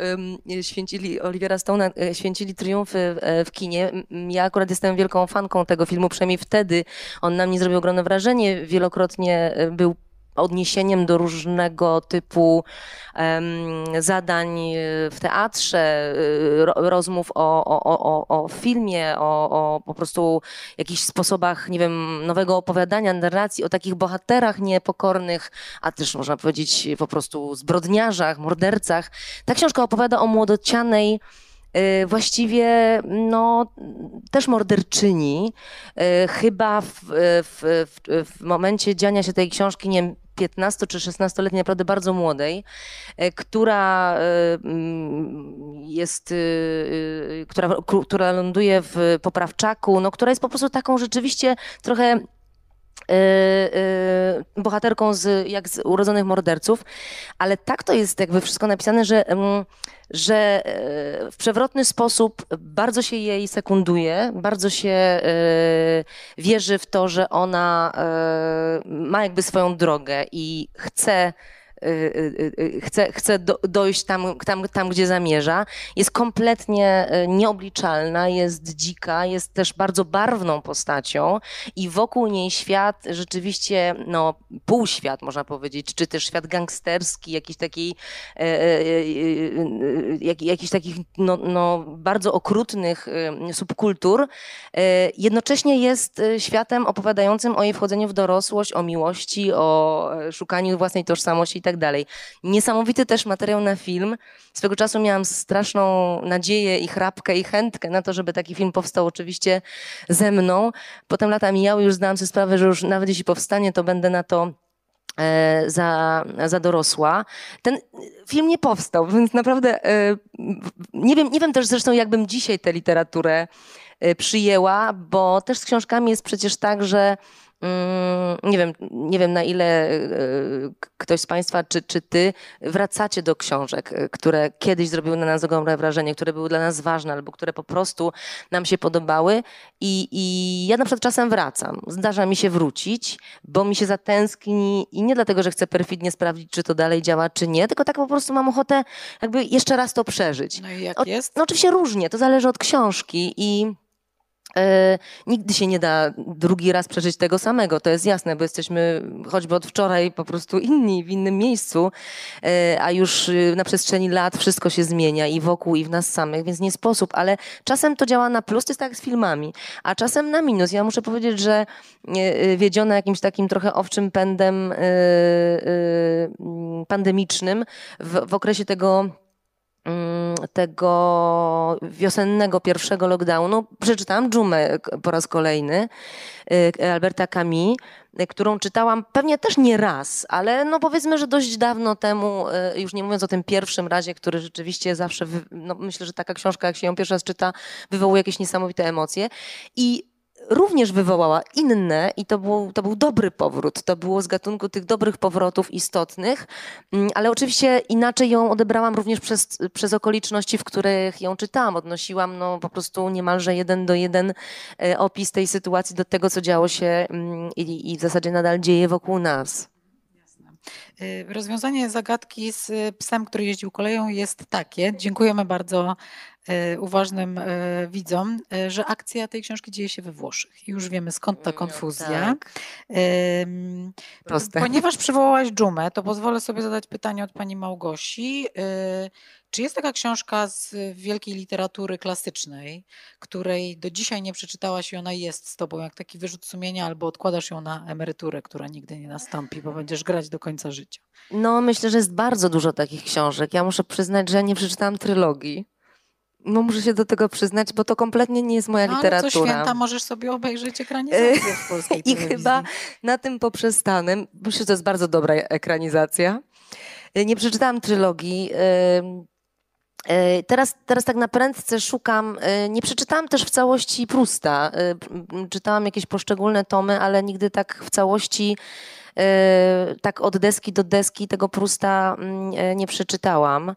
święcili, Olivera Stone'a e, święcili triumfy w kinie. Ja akurat jestem wielką fanką tego filmu, przynajmniej wtedy on na mnie zrobił ogromne wrażenie. Wielokrotnie był odniesieniem do różnego typu zadań w teatrze, rozmów o, o, o, o filmie, o, o po prostu jakichś sposobach, nie wiem, nowego opowiadania, narracji, o takich bohaterach niepokornych, a też można powiedzieć po prostu zbrodniarzach, mordercach. Ta książka opowiada o młodocianej y, właściwie no, też morderczyni. Chyba w, w, w, w momencie dziania się tej książki, nie 15 czy 16-letniej, naprawdę bardzo młodej, e, która e, mm, jest, e, która, która ląduje w poprawczaku, no, która jest po prostu taką rzeczywiście trochę bohaterką z, jak z urodzonych morderców, ale tak to jest jakby wszystko napisane, że mm, że e, w przewrotny sposób bardzo się jej sekunduje, bardzo się wierzy w to, że ona ma jakby swoją drogę i chce Y, y, y, chce, chce dojść tam, tam, tam, gdzie zamierza. Jest kompletnie nieobliczalna, jest dzika, jest też bardzo barwną postacią i wokół niej świat rzeczywiście, no półświat można powiedzieć, czy też świat gangsterski, jakiś taki, e, e, jakiś takich no, no, bardzo okrutnych subkultur, jednocześnie jest światem opowiadającym o jej wchodzeniu w dorosłość, o miłości, o szukaniu własnej tożsamości itd. Tak dalej. Niesamowity też materiał na film. Swego czasu miałam straszną nadzieję i chrapkę i chętkę na to, żeby taki film powstał oczywiście ze mną. Potem lata mijały, już zdałam sobie sprawę, że już nawet jeśli powstanie, to będę na to e, za, za dorosła. Ten film nie powstał, więc naprawdę e, nie wiem, nie wiem też zresztą, jakbym dzisiaj tę literaturę e, przyjęła, bo też z książkami jest przecież tak, że nie wiem, nie wiem na ile e, ktoś z Państwa, czy, czy Ty wracacie do książek, e, które kiedyś zrobiły na nas ogromne wrażenie, które były dla nas ważne albo które po prostu nam się podobały. I, I ja na przykład czasem wracam. Zdarza mi się wrócić, bo mi się zatęskni i nie dlatego, że chcę perfidnie sprawdzić, czy to dalej działa, czy nie, tylko tak po prostu mam ochotę jakby jeszcze raz to przeżyć. No i jak jest? No oczywiście różnie, to zależy od książki i E, nigdy się nie da drugi raz przeżyć tego samego, to jest jasne, bo jesteśmy choćby od wczoraj po prostu inni, w innym miejscu, e, a już y, na przestrzeni lat wszystko się zmienia i wokół, i w nas samych, więc nie sposób, ale czasem to działa na plus, to jest tak jak z filmami, a czasem na minus. Ja muszę powiedzieć, że e, wiedziona jakimś takim trochę owczym pędem pandemicznym w, w okresie tego tego wiosennego pierwszego lockdownu przeczytałam Dżumę po raz kolejny y, Alberta Camus, którą czytałam pewnie też nie raz, ale no powiedzmy, że dość dawno temu, y, już nie mówiąc o tym pierwszym razie, który rzeczywiście zawsze, no myślę, że taka książka, jak się ją pierwszy raz czyta, wywołuje jakieś niesamowite emocje. I również wywołała inne i to był, to był dobry powrót. To było z gatunku tych dobrych powrotów istotnych, mm, ale oczywiście inaczej ją odebrałam również przez, przez okoliczności, w których ją czytałam. Odnosiłam no, po prostu niemalże jeden do jeden e, opis tej sytuacji do tego, co działo się mm, i, i w zasadzie nadal dzieje wokół nas. Y, rozwiązanie zagadki z psem, który jeździł koleją jest takie. Dziękujemy bardzo y, uważnym y, widzom, że akcja tej książki dzieje się we Włoszech. Już wiemy skąd ta mm, konfuzja. Tak. Proste. Ponieważ przywołałaś dżumę, to pozwolę sobie zadać pytanie od pani Małgosi. Czy jest taka książka z wielkiej literatury klasycznej, której do dzisiaj nie przeczytałaś i ona jest z tobą jak taki wyrzut sumienia, albo odkładasz ją na emeryturę, która nigdy nie nastąpi, bo będziesz grać do końca życia? No, myślę, że jest bardzo dużo takich książek. Ja muszę przyznać, że nie przeczytałam trylogii. No muszę się do tego przyznać, bo to kompletnie nie jest moja no, literatura. Ale co święta możesz sobie obejrzeć ekranizację w polskiej <laughs> I chyba na tym poprzestanę. Myślę, że to jest bardzo dobra ekranizacja. Nie przeczytałam trylogii. E, teraz, teraz tak na prędce szukam, e, nie przeczytałam też w całości Prusta. E, czytałam jakieś poszczególne tomy, ale nigdy tak w całości, tak od deski do deski tego Prusta nie przeczytałam.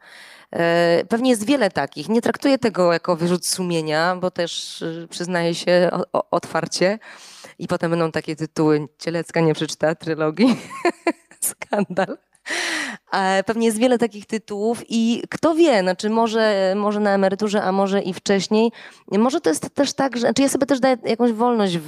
Pewnie jest wiele takich. Nie traktuję tego jako wyrzut sumienia, bo też przyznaję się otwarcie. I potem będą takie tytuły. Cielecka nie przeczytała trylogii. <laughs> Skandal. Pewnie jest wiele takich tytułów i kto wie, znaczy może, może na emeryturze, a może i wcześniej. Może to jest też tak, że znaczy ja sobie też daję jakąś wolność w,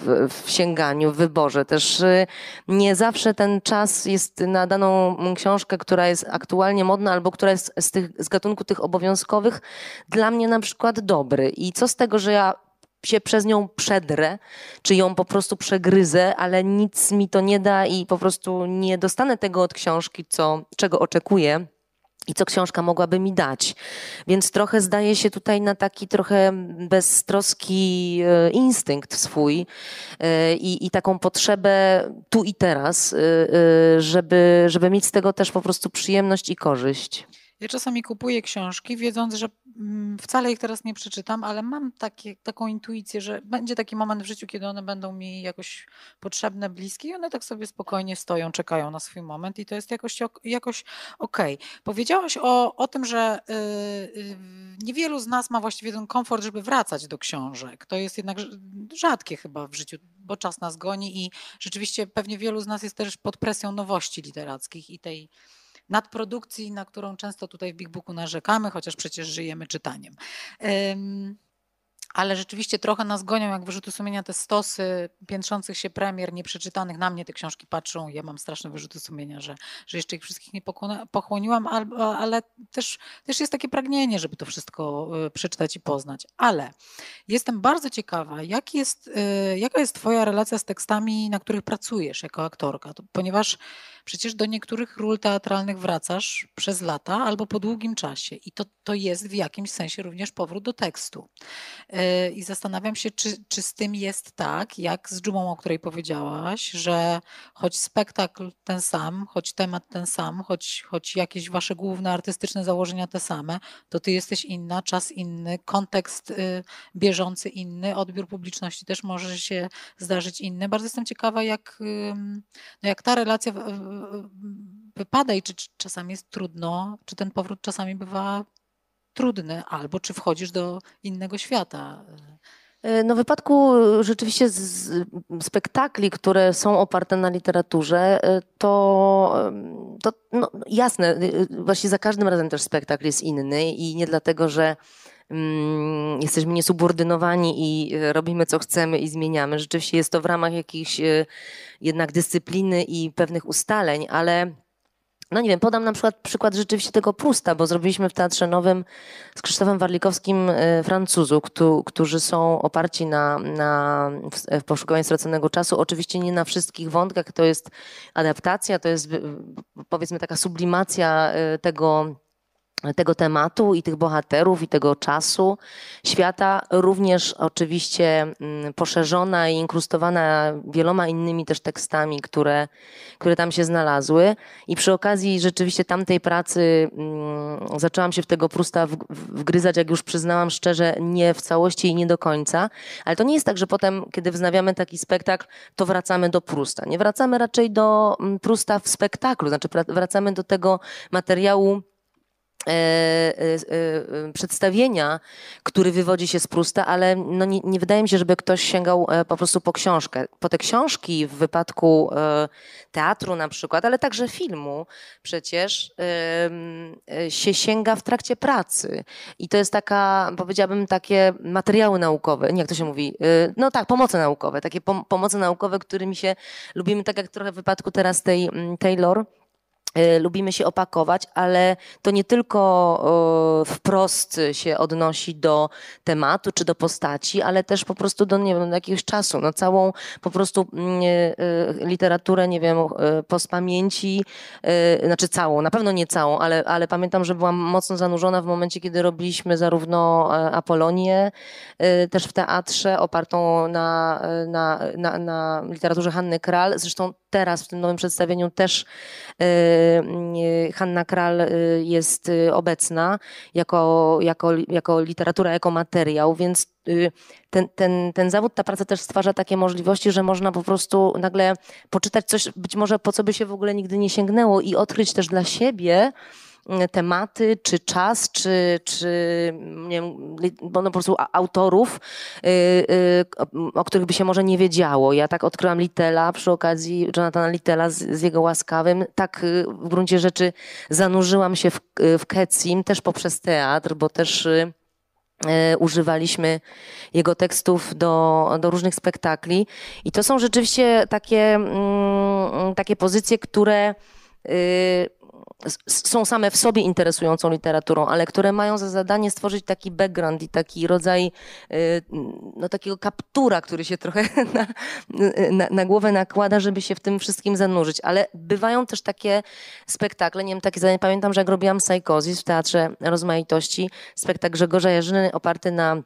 w, w sięganiu, w wyborze. Też y, nie zawsze ten czas jest na daną książkę, która jest aktualnie modna albo która jest z, tych, z gatunku tych obowiązkowych dla mnie na przykład dobry. I co z tego, że ja się przez nią przedrę, czy ją po prostu przegryzę, ale nic mi to nie da i po prostu nie dostanę tego od książki, co, czego oczekuję i co książka mogłaby mi dać. Więc trochę zdaje się tutaj na taki trochę beztroski e, instynkt swój e, i, i taką potrzebę tu i teraz, e, żeby, żeby mieć z tego też po prostu przyjemność i korzyść. Ja czasami kupuję książki, wiedząc, że mm, wcale ich teraz nie przeczytam, ale mam takie, taką intuicję, że będzie taki moment w życiu, kiedy one będą mi jakoś potrzebne, bliskie i one tak sobie spokojnie stoją, czekają na swój moment i to jest jakoś, jakoś okej. Okay. Powiedziałaś o, o tym, że yy, niewielu z nas ma właściwie ten komfort, żeby wracać do książek. To jest jednak rzadkie chyba w życiu, bo czas nas goni i rzeczywiście pewnie wielu z nas jest też pod presją nowości literackich i tej nadprodukcji, na którą często tutaj w Big Booku narzekamy, chociaż przecież żyjemy czytaniem. Ale rzeczywiście trochę nas gonią, jak wyrzuty sumienia, te stosy piętrzących się premier, nieprzeczytanych. Na mnie te książki patrzą. Ja mam straszne wyrzuty sumienia, że, że jeszcze ich wszystkich nie pochłoniłam, ale, też, też jest takie pragnienie, żeby to wszystko y, przeczytać i poznać. Ale jestem bardzo ciekawa, jak jest, y, jaka jest Twoja relacja z tekstami, na których pracujesz jako aktorka, to, ponieważ Przecież do niektórych ról teatralnych wracasz przez lata albo po długim czasie i to, to jest w jakimś sensie również powrót do tekstu. I zastanawiam się, czy, czy z tym jest tak, jak z dżumą, o której powiedziałaś, że choć spektakl ten sam, choć temat ten sam, choć, choć jakieś wasze główne artystyczne założenia te same, to ty jesteś inna, czas inny, kontekst y, bieżący inny, odbiór publiczności też może się zdarzyć inny. Bardzo jestem ciekawa, jak, no jak ta relacja wypada i czy, czy czasami jest trudno, czy ten powrót czasami bywa trudny, albo czy wchodzisz do innego świata. E, no w wypadku e, rzeczywiście spektakli, które są oparte na literaturze, e, to, to no, jasne, właśnie za każdym razem też spektakl jest inny i nie dlatego, że mm, jesteśmy niesubordynowani i robimy co chcemy i zmieniamy. Rzeczywiście jest to w ramach jakiejś jednak dyscypliny i pewnych ustaleń, ale no nie wiem, podam na przykład przykład rzeczywiście tego Prusta, bo zrobiliśmy w Teatrze Nowym z Krzysztofem Warlikowskim e, Francuzów, którzy są oparci na, na w poszukiwaniu straconego czasu. Oczywiście nie na wszystkich wątkach, to jest adaptacja, to jest powiedzmy taka sublimacja e, tego tego tematu i tych bohaterów i tego czasu świata, również oczywiście mm, poszerzona i inkrustowana wieloma innymi też tekstami, które, które tam się znalazły. I przy okazji rzeczywiście tamtej pracy mm, zaczęłam się w tego Prusta wgryzać, jak już przyznałam szczerze, nie w całości i nie do końca. Ale to nie jest tak, że potem, kiedy wznawiamy taki spektakl, to wracamy do Prusta. Nie wracamy raczej do mm, Prusta w spektaklu, znaczy wracamy do tego materiału, przedstawienia, który wywodzi się z Prusta, ale no nie, nie, wydaje mi się, żeby ktoś sięgał po prostu po książkę. Po te książki w wypadku teatru na przykład, ale także filmu przecież się sięga w trakcie pracy. I to jest taka, powiedziałabym, takie materiały naukowe, nie jak to się mówi, no tak, pomoce naukowe, takie pomoce naukowe, którymi się lubimy, tak jak trochę w wypadku teraz tej Taylor, E, lubimy się opakować, ale to nie tylko wprost się odnosi do tematu czy do postaci, ale też po prostu do, nie wiem, do jakiegoś czasu. No całą po prostu mm, e, e, literaturę, nie wiem, pamięci, znaczy całą, na pewno nie całą, ale, ale pamiętam, że byłam mocno zanurzona w momencie, kiedy robiliśmy zarówno Apolonię, też w teatrze, opartą na, na, na, na literaturze Hanny Kral. Zresztą teraz w tym nowym przedstawieniu też Hanna Kral y, jest y, obecna jako, jako, jako literatura, jako materiał, więc ten, ten, ten zawód, ta praca też stwarza takie możliwości, że można po prostu nagle poczytać coś, być może po co by się w ogóle nigdy nie sięgnęło i odkryć też dla siebie, tematy, czy czas, czy, czy nie wiem, no po prostu autorów, y, y, o których by się może nie wiedziało. Ja tak odkryłam Littela przy okazji Jonathana Littela z, z jego łaskawym. Tak y, w gruncie rzeczy zanurzyłam się w, w też poprzez teatr, bo też używaliśmy jego tekstów do, do różnych spektakli. I to są rzeczywiście takie, mm, takie pozycje, które są same w sobie interesującą literaturą, ale które mają za zadanie stworzyć taki background i taki rodzaj y, no, takiego kaptura, który się trochę <laughs> na, na, na, głowę nakłada, żeby się w tym wszystkim zanurzyć. Ale bywają też takie spektakle, nie wiem, takie zadanie, pamiętam, że jak robiłam Psychosis w Teatrze Rozmaitości, spektakl Grzegorza Jarzyny oparty na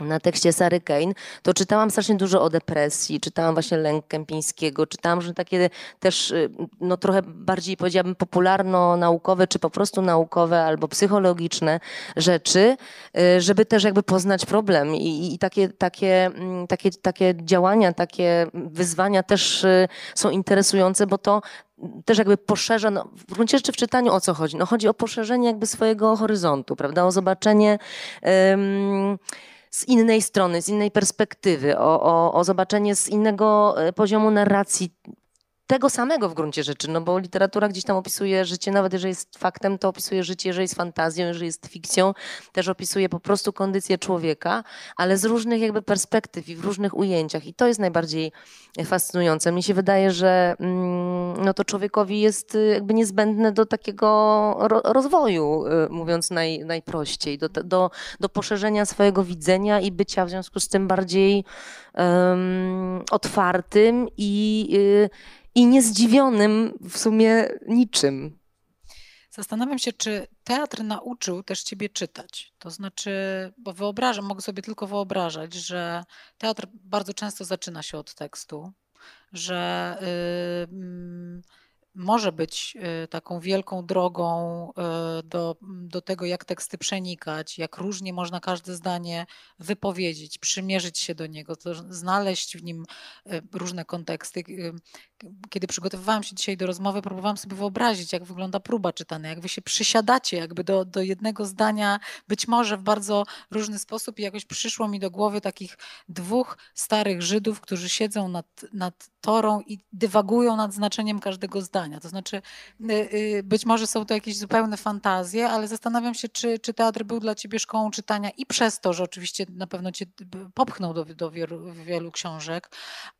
na tekście Sary Kane, to czytałam strasznie dużo o depresji, czytałam właśnie lęk Kępińskiego, czytałam, że takie też y, no trochę bardziej powiedziałabym popularno-naukowe, czy po prostu naukowe albo psychologiczne rzeczy, y, żeby też jakby poznać problem i, i takie, takie, mm, takie, takie działania, takie wyzwania też y, są interesujące, bo to też jakby poszerza, no, w gruncie rzeczy w czytaniu o co chodzi? No chodzi o poszerzenie jakby swojego horyzontu, prawda? O zobaczenie z innej strony, z innej perspektywy, o, o, o zobaczenie z innego e, poziomu narracji tego samego w gruncie rzeczy, no bo literatura gdzieś tam opisuje życie, nawet jeżeli jest faktem, to opisuje życie, jeżeli jest fantazją, jeżeli jest fikcją, też opisuje po prostu kondycję człowieka, ale z różnych jakby perspektyw i w różnych ujęciach i to jest najbardziej fascynujące. Mi się wydaje, że mm, no to człowiekowi jest y, jakby niezbędne do takiego rozwoju, y, mówiąc naj, najprościej, do, do, do poszerzenia swojego widzenia i bycia w związku z tym bardziej um, otwartym i y, i niezdziwionym w sumie niczym. Zastanawiam się, czy teatr nauczył też ciebie czytać. To znaczy, bo wyobrażam, mogę sobie tylko wyobrażać, że teatr bardzo często zaczyna się od tekstu, że. Yy, może być y, taką wielką drogą y, do, do tego, jak teksty przenikać, jak różnie można każde zdanie wypowiedzieć, przymierzyć się do niego, znaleźć w nim y, różne konteksty. Kiedy przygotowywałam się dzisiaj do rozmowy, próbowałam sobie wyobrazić, jak wygląda próba czytania, jak wy się przysiadacie jakby do, do jednego zdania, być może w bardzo różny sposób i jakoś przyszło mi do głowy takich dwóch starych Żydów, którzy siedzą nad, nad torą i dywagują nad znaczeniem każdego zdania. To znaczy, y, y, być może są to jakieś zupełne fantazje, ale zastanawiam się, czy, czy teatr był dla ciebie szkołą czytania i przez to, że oczywiście na pewno cię popchnął do, do wielu, wielu książek,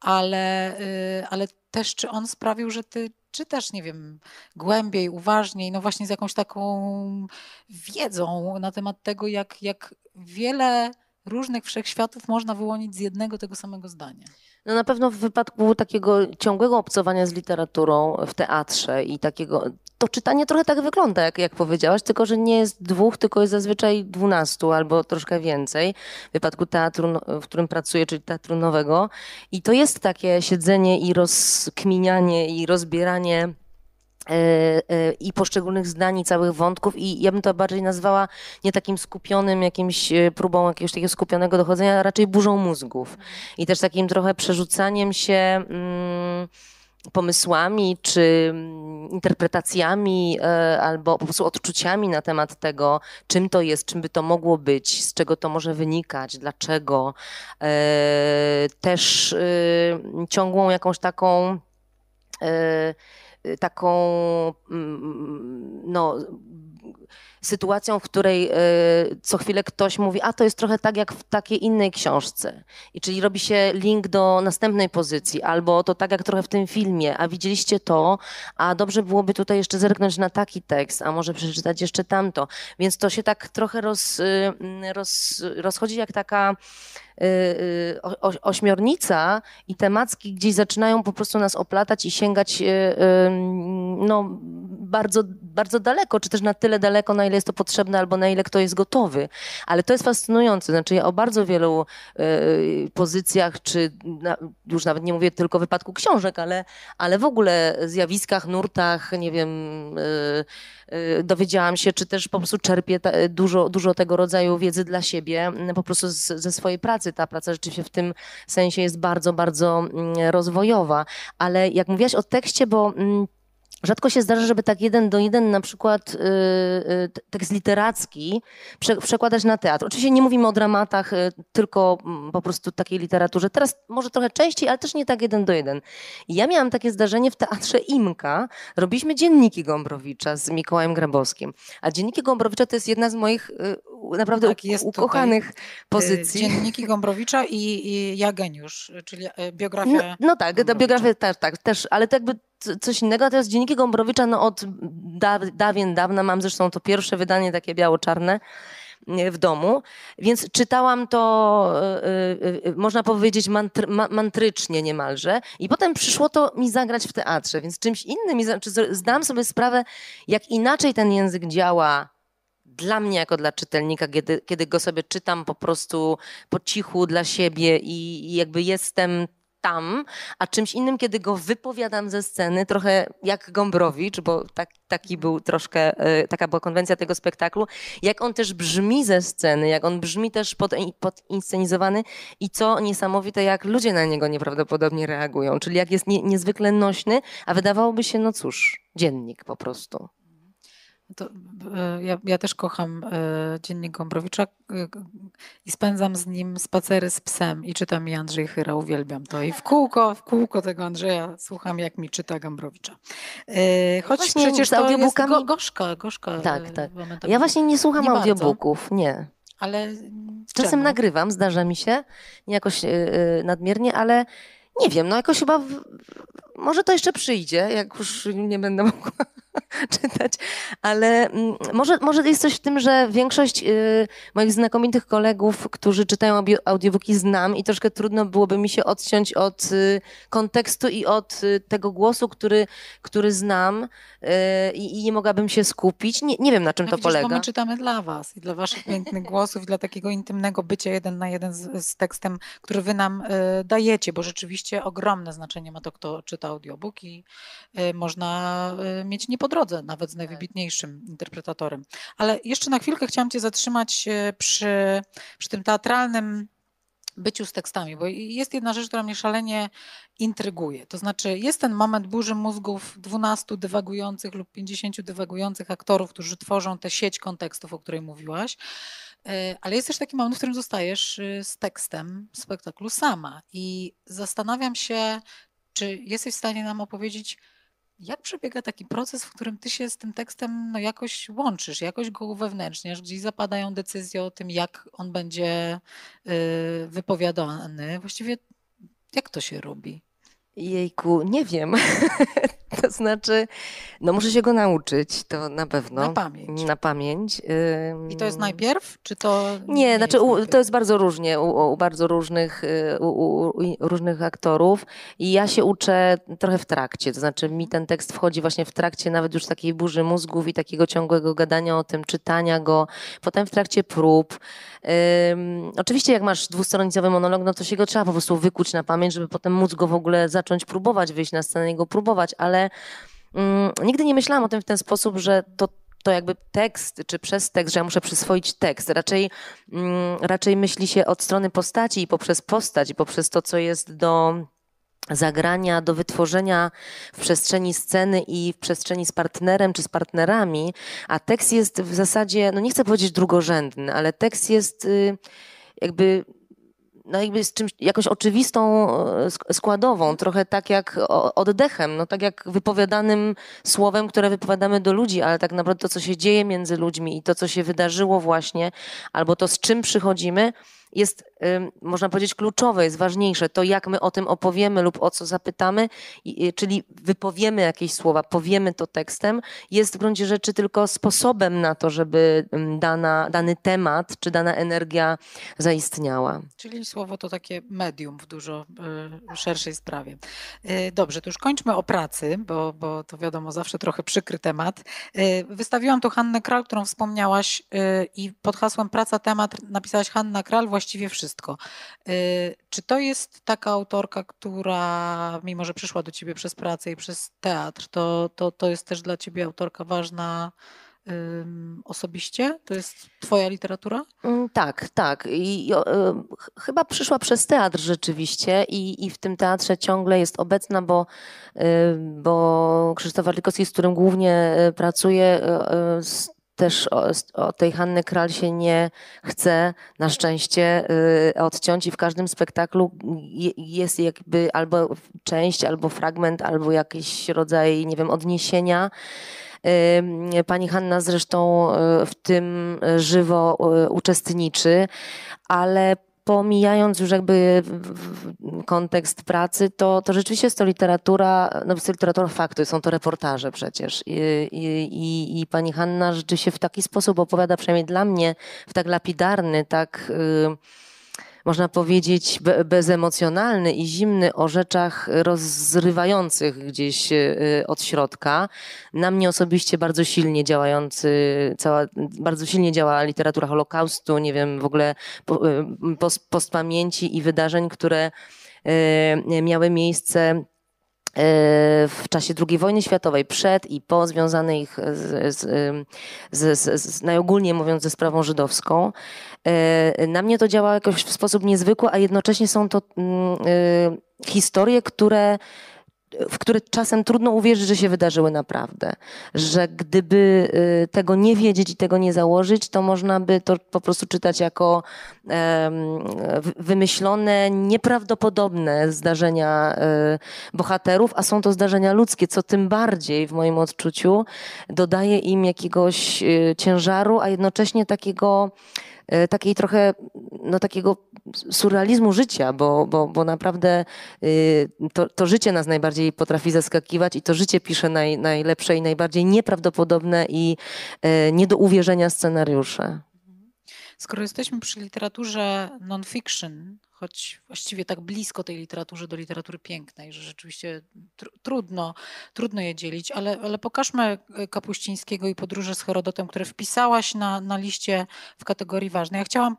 ale, y, ale też czy on sprawił, że ty czytasz, nie wiem, głębiej, uważniej, no właśnie z jakąś taką wiedzą na temat tego, jak, jak wiele różnych wszechświatów można wyłonić z jednego tego samego zdania. No na pewno w wypadku takiego ciągłego obcowania z literaturą w teatrze i takiego, to czytanie trochę tak wygląda, jak, jak powiedziałaś, tylko że nie jest dwóch, tylko jest zazwyczaj dwunastu albo troszkę więcej. W wypadku teatru, no, w którym pracuję, czyli teatru nowego. I to jest takie siedzenie i rozkminianie i rozbieranie E, e, i poszczególnych zdań i całych wątków i ja bym to bardziej nazwała nie takim skupionym jakimś e, próbą jakiegoś takiego skupionego dochodzenia, a raczej burzą mózgów i też takim trochę przerzucaniem się mm, pomysłami czy mm, interpretacjami albo po prostu odczuciami na temat tego, czym to jest, czym by to mogło być, z czego to może wynikać, dlaczego. Też ciągłą jakąś taką taką mm, no, sytuacją, w której e, co chwilę ktoś mówi, a to jest trochę tak jak w takiej innej książce. I czyli robi się link do następnej pozycji, albo to tak jak trochę w tym filmie, a widzieliście to, a dobrze byłoby tutaj jeszcze zerknąć na taki tekst, a może przeczytać jeszcze tamto. Więc to się tak trochę roz, y, roz, rozchodzi jak taka y, y, ośmiornica i temacki gdzieś zaczynają po prostu nas oplatać i sięgać no, bardzo, bardzo daleko, czy też na tyle daleko, na ile jest to potrzebne albo na ile kto jest gotowy. Ale to jest fascynujące. Znaczy ja o bardzo wielu y, pozycjach, czy na, już nawet nie mówię tylko wypadku książek, ale, ale w ogóle zjawiskach, nurtach, nie wiem, y, y, dowiedziałam się, czy też po prostu czerpię ta, dużo, dużo tego rodzaju wiedzy dla siebie, po prostu z, ze swojej pracy. Ta praca rzeczywiście w tym sensie jest bardzo, bardzo mm, rozwojowa. Ale jak mówiłaś o tekście, bo mm, Rzadko się zdarza, żeby tak jeden do jeden na przykład y, y, tekst literacki przekładać na teatr. Oczywiście nie mówimy o dramatach, y, tylko mm, po prostu takiej literaturze. Teraz może trochę częściej, ale też nie tak jeden do jeden. Ja miałam takie zdarzenie w teatrze Imka. Robiliśmy dzienniki Gombrowicza z Mikołajem Grabowskim. A dzienniki Gombrowicza to jest jedna z moich naprawdę tak, ukochanych pozycji. Dzienniki Gombrowicza i, i Ja Geniusz, czyli biografia. No, no tak, biografia też, tak, też, ale to jakby coś innego. To jest dzienniki Gombrowicza no od da, dawien dawna. Mam zresztą to pierwsze wydanie takie biało-czarne w domu, więc czytałam to, yy, yy, można powiedzieć, mantry, ma, mantrycznie niemalże. I potem przyszło to mi zagrać w teatrze, więc czymś innym. Znaczy, zdałam sobie sprawę, jak inaczej ten język działa dla mnie, jako dla czytelnika, kiedy, kiedy go sobie czytam po prostu po cichu dla siebie i, i jakby jestem tam, a czymś innym, kiedy go wypowiadam ze sceny, trochę jak Gombrowicz, bo tak, taki był troszkę, e, taka była konwencja tego spektaklu, jak on też brzmi ze sceny, jak on brzmi też pod, podinscenizowany i co niesamowite, jak ludzie na niego nieprawdopodobnie reagują, czyli jak jest nie, niezwykle nośny, a wydawałoby się, no cóż, dziennik po prostu. To, e, ja, ja, też kocham e, dziennik Gombrowicza e, i spędzam z nim spacery z psem i czytam mi Andrzej Chyra, uwielbiam to. I w kółko, w kółko tego Andrzeja słucham, jak mi czyta Gombrowicza. Choć właśnie przecież to audiobookami... jest go, gorzka, gorzka. Tak, tak. Ja właśnie nie słucham nie audiobooków, bardzo. nie. Ale Czasem czemu? nagrywam, zdarza mi się, nie jakoś nadmiernie, ale nie wiem, no jakoś chyba w... może to jeszcze przyjdzie, jak już nie będę mogła <laughs> czytać, ale mm, może, może jest coś w tym, że większość y, moich znakomitych kolegów, którzy czytają audiobooki znam i troszkę trudno byłoby mi się odciąć od y, kontekstu i od y, tego głosu, który, który znam i, nie mogłabym się skupić. Nie, nie wiem, na czym no to widzisz, polega. Bo my czytamy dla was i dla waszych pięknych głosów i dla takiego intymnego bycia jeden na jeden z, z tekstem, który wy nam dajecie, bo rzeczywiście ogromne znaczenie ma to, kto czyta audiobook i można mieć nie po drodze, nawet z tak. najwybitniejszym interpretatorem. Ale jeszcze na chwilkę chciałam Cię zatrzymać e, przy, przy tym teatralnym byciu z tekstami, bo jest jedna rzecz, która mnie szalenie intryguje. To znaczy, jest ten moment burzy mózgów 12 dywagujących lub 50 dywagujących aktorów, którzy tworzą tę sieć kontekstów, o której mówiłaś. E, ale jest też taki moment, w którym zostajesz y, z tekstem spektaklu sama. I zastanawiam się, czy jesteś w stanie nam opowiedzieć, jak przebiega taki proces, w którym ty się z tym tekstem no, jakoś łączysz, jakoś go uwewnętrzniasz, gdzieś zapadają decyzje o tym, jak on będzie y, wypowiadany. Właściwie jak to się robi? Jejku, nie wiem. <laughs> <laughs> to znaczy, no muszę się go nauczyć, to na pewno. Na pamięć. Na pamięć. I to jest najpierw, czy to Nie, nie znaczy u, to jest bardzo różnie u, u bardzo różnych, y, u, różnych aktorów i ja się uczę trochę w trakcie, to znaczy mi ten tekst wchodzi właśnie w trakcie nawet już takiej burzy mózgów i takiego ciągłego gadania o tym, czytania go, potem w trakcie prób. Um, oczywiście jak masz dwustronicowy monolog, no to się go trzeba po prostu wykuć na pamięć, żeby potem móc go w ogóle zacząć próbować, wyjść na scenę i go próbować, ale um, nigdy nie myślałam o tym w ten sposób, że to to jakby tekst, czy przez tekst, że ja muszę przyswoić tekst. Raczej, um, raczej myśli się od strony postaci i poprzez postać, i poprzez to, co jest do zagrania, do wytworzenia w przestrzeni sceny i w przestrzeni z partnerem czy z partnerami, a tekst jest w zasadzie, no nie chcę powiedzieć drugorzędny, ale tekst jest y, jakby no jakby z czymś, jakąś oczywistą e, składową, trochę tak jak oddechem, no tak jak wypowiadanym słowem, które wypowiadamy do ludzi, ale tak naprawdę to, co się dzieje między ludźmi i to, co się wydarzyło właśnie, albo to, z czym przychodzimy, jest, można powiedzieć, kluczowe, jest ważniejsze. To, jak my o tym opowiemy lub o co zapytamy, czyli wypowiemy jakieś słowa, powiemy to tekstem, jest w gruncie rzeczy tylko sposobem na to, żeby dana, dany temat czy dana energia zaistniała. Czyli słowo to takie medium w dużo y, szerszej sprawie. Y, dobrze, to już kończmy o pracy, bo, bo to wiadomo, zawsze trochę przykry temat. Y, wystawiłam tu Hannę Kral, którą wspomniałaś i pod hasłem Praca temat napisałaś Hanna Kral, właściwie wszystko. Y, czy to jest taka autorka, która, mimo że przyszła do ciebie przez pracę i przez teatr, to, to, to jest też dla ciebie autorka ważna? osobiście? To jest Twoja literatura? Mm, tak, tak. I, i y, chyba przyszła przez teatr rzeczywiście i, i w tym teatrze ciągle jest obecna, bo, y, bo Krzysztof Warlikowski, z którym głównie y, pracuję, też o, o, tej Hanny Kral się nie chce na szczęście y, odciąć i w każdym spektaklu jest jakby albo część, albo fragment, albo jakiś rodzaj, nie wiem, odniesienia. Y, pani Hanna zresztą y, w tym żywo uczestniczy, ale pomijając już jakby kontekst pracy, to, to rzeczywiście jest to literatura, no jest to literatura faktu, są to reportaże przecież. I, i, I, pani Hanna rzeczywiście w taki sposób opowiada, przynajmniej dla mnie, w tak lapidarny, tak... Yy, można powiedzieć, bezemocjonalny i zimny o rzeczach rozrywających gdzieś e, od środka. Na mnie osobiście bardzo silnie działający, cała, bardzo silnie działa literatura Holokaustu, nie wiem, w ogóle e, postpamięci i wydarzeń, które miały miejsce w czasie II wojny światowej, przed i po, związanych z, z, z, z, najogólniej mówiąc ze sprawą żydowską. E, na mnie to działa jakoś w sposób niezwykły, a jednocześnie są to mm, e, historie, które w które czasem trudno uwierzyć, że się wydarzyły naprawdę. Że gdyby y, tego nie wiedzieć i tego nie założyć, to można by to po prostu czytać jako wymyślone, nieprawdopodobne zdarzenia y, bohaterów, a są to zdarzenia ludzkie, co tym bardziej w moim odczuciu dodaje im jakiegoś y, ciężaru, a jednocześnie takiego takiej trochę, no takiego surrealizmu życia, bo, bo, bo naprawdę y, to, to życie nas najbardziej najbardziej potrafi zaskakiwać i to życie pisze naj, najlepsze i najbardziej nieprawdopodobne i e, nie do uwierzenia scenariusze. Skoro jesteśmy przy literaturze non-fiction, choć właściwie tak blisko tej literatury do literatury pięknej, że rzeczywiście tr trudno, trudno je dzielić, ale, ale pokażmy e, Kapuścińskiego i podróże z Herodotem, które wpisałaś na, na liście w kategorii ważnej. Ja chciałam